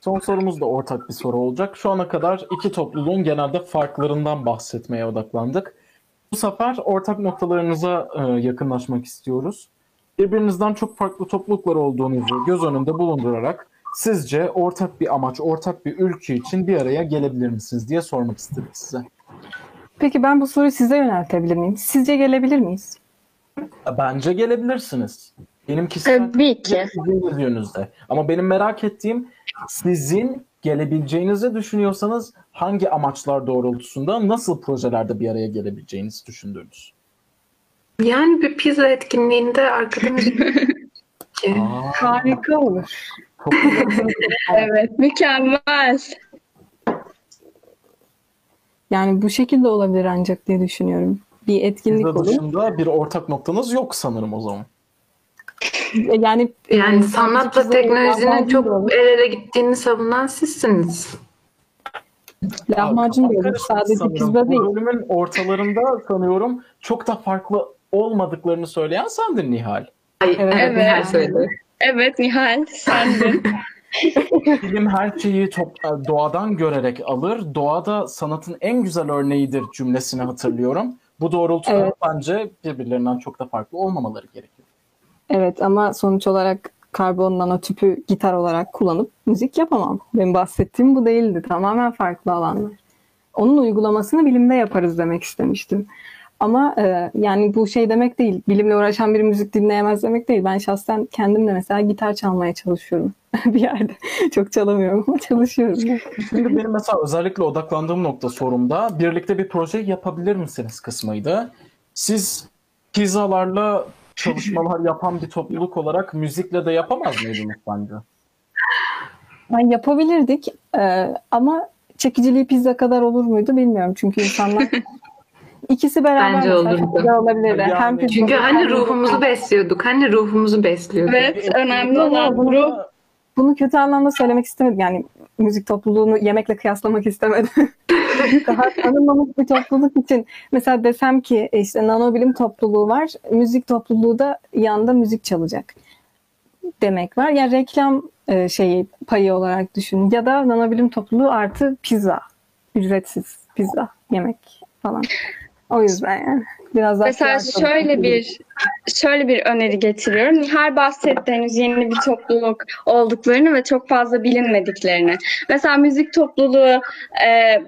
Son sorumuz da ortak bir soru olacak. Şu ana kadar iki topluluğun genelde farklarından bahsetmeye odaklandık. Bu sefer ortak noktalarınıza e, yakınlaşmak istiyoruz. Birbirinizden çok farklı topluluklar olduğunuzu göz önünde bulundurarak sizce ortak bir amaç, ortak bir ülke için bir araya gelebilir misiniz diye sormak istedik size. Peki ben bu soruyu size yöneltebilir miyim? Sizce gelebilir miyiz? Bence gelebilirsiniz. Benim kişisel Tabii ki. sizin gözünüzde. Ama benim merak ettiğim sizin gelebileceğinizi düşünüyorsanız hangi amaçlar doğrultusunda nasıl projelerde bir araya gelebileceğinizi düşündüğünüz. Yani bir pizza etkinliğinde arkada müzik Ki- Harika olur. Evet, mükemmel. Yani bu şekilde olabilir ancak diye düşünüyorum. Bir etkinlik Pizza olur. dışında bir ortak noktanız yok sanırım o zaman. Yani Yani e, sanatla sadece pizza teknolojinin çok el ele gittiğini savunan sizsiniz. lahmacun karıştı Sadece pizza Bu değil. bölümün ortalarında sanıyorum çok da farklı olmadıklarını söyleyen sendin Nihal. Ay, Evet. evet, Nihal Evet. söyledi. Evet Nihal, sendin. Bilim her şeyi top- doğadan görerek alır. Doğada sanatın en güzel örneğidir cümlesini hatırlıyorum. Bu doğrultuda Evet. bence birbirlerinden çok da farklı olmamaları gerekiyor. Evet ama sonuç olarak karbon nanotüpü gitar olarak kullanıp müzik yapamam. Benim bahsettiğim bu değildi. Tamamen farklı alanlar. Onun uygulamasını bilimde yaparız demek istemiştim. Ama e, yani bu şey demek değil. Bilimle uğraşan biri müzik dinleyemez demek değil. Ben şahsen kendim de mesela gitar çalmaya çalışıyorum bir yerde. Çok çalamıyorum ama çalışıyorum. Şimdi benim mesela özellikle odaklandığım nokta sorumda birlikte bir proje yapabilir misiniz kısmıydı. Siz pizzalarla çalışmalar yapan bir topluluk olarak müzikle de yapamaz mıydınız bence? Yani yapabilirdik e, ama çekiciliği pizza kadar olur muydu bilmiyorum. Çünkü insanlar ikisi beraber Bence olurdu. olabilirdi. Yani hem pizza Çünkü hani ruhumuzu besliyorduk. Hani ruhumuzu besliyorduk. Evet, önemli olan ruh. Bunu kötü anlamda söylemek istemedim. Yani müzik topluluğunu yemekle kıyaslamak istemedim. Daha tanınmamış bir topluluk için. Mesela desem ki e, işte nanobilim topluluğu var. Müzik topluluğu da yanında müzik çalacak demek var. Yani reklam e, şeyi payı olarak düşün. Ya da nanobilim topluluğu artı pizza. Ücretsiz pizza yemek falan. O yüzden yani. Biraz daha Mesela şöyle bir şöyle bir öneri getiriyorum. Nihal bahsetti henüz yeni bir topluluk olduklarını ve çok fazla bilinmediklerini. Mesela müzik topluluğu e,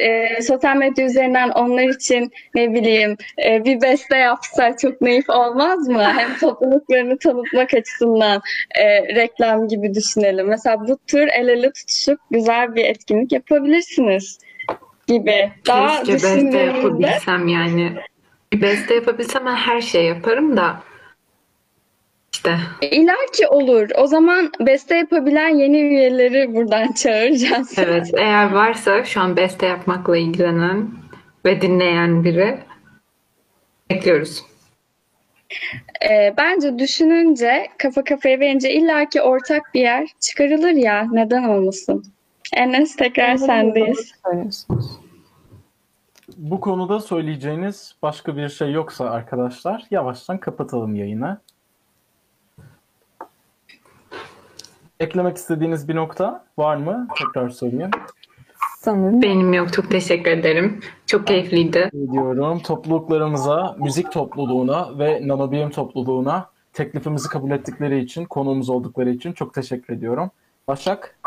e, sosyal medya üzerinden onlar için ne bileyim e, bir beste yapsa çok naif olmaz mı? Hem topluluklarını tanıtmak açısından e, reklam gibi düşünelim. Mesela bu tür el ele tutuşup güzel bir etkinlik yapabilirsiniz gibi. Daha Keşke beste yapabilsem yani. Beste yapabilsem ben her şey yaparım da. İşte İlla ki olur. O zaman beste yapabilen yeni üyeleri buradan çağıracağız. evet eğer varsa şu an beste yapmakla ilgilenen ve dinleyen biri bekliyoruz. Ee, bence düşününce, kafa kafaya verince illaki ortak bir yer çıkarılır ya. Neden olmasın? Enes tekrar sendeyiz. Bu konuda söyleyeceğiniz başka bir şey yoksa arkadaşlar yavaştan kapatalım yayını. Eklemek istediğiniz bir nokta var mı? Tekrar sorayım. Sanırım Benim yok çok teşekkür ederim. Çok keyifliydi. Ediyorum topluluklarımıza, müzik topluluğuna ve nanobilim topluluğuna teklifimizi kabul ettikleri için, konuğumuz oldukları için çok teşekkür ediyorum. Başak?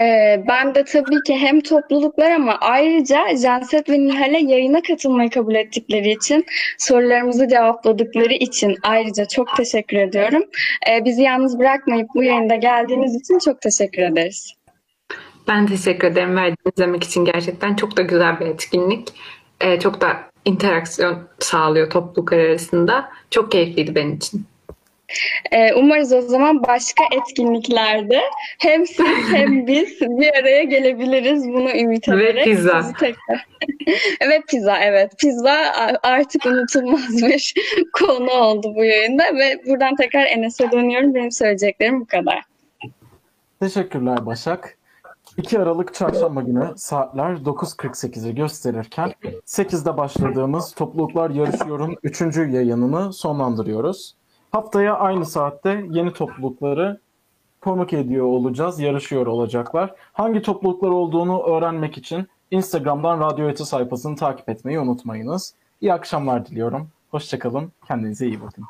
Ee, ben de tabii ki hem topluluklar ama ayrıca Janset ve Nihal'e yayına katılmayı kabul ettikleri için, sorularımızı cevapladıkları için ayrıca çok teşekkür ediyorum. Ee, bizi yalnız bırakmayıp bu yayında geldiğiniz için çok teşekkür ederiz. Ben teşekkür ederim verdiğiniz emek için. Gerçekten çok da güzel bir etkinlik. Ee, çok da interaksiyon sağlıyor topluluklar arasında. Çok keyifliydi benim için. Ee, umarız o zaman başka etkinliklerde hem siz hem biz bir araya gelebiliriz bunu ümit Ve ederek. pizza. Sizi tekrar... evet pizza evet. Pizza artık unutulmaz bir konu oldu bu yayında ve buradan tekrar Enes'e dönüyorum. Benim söyleyeceklerim bu kadar. Teşekkürler Başak. 2 Aralık Çarşamba günü saatler 9.48'i gösterirken 8'de başladığımız Topluluklar Yarışıyor'un 3. yayınını sonlandırıyoruz. Haftaya aynı saatte yeni toplulukları konuk ediyor olacağız, yarışıyor olacaklar. Hangi topluluklar olduğunu öğrenmek için Instagram'dan Radyo Eti sayfasını takip etmeyi unutmayınız. İyi akşamlar diliyorum. Hoşçakalın. Kendinize iyi bakın.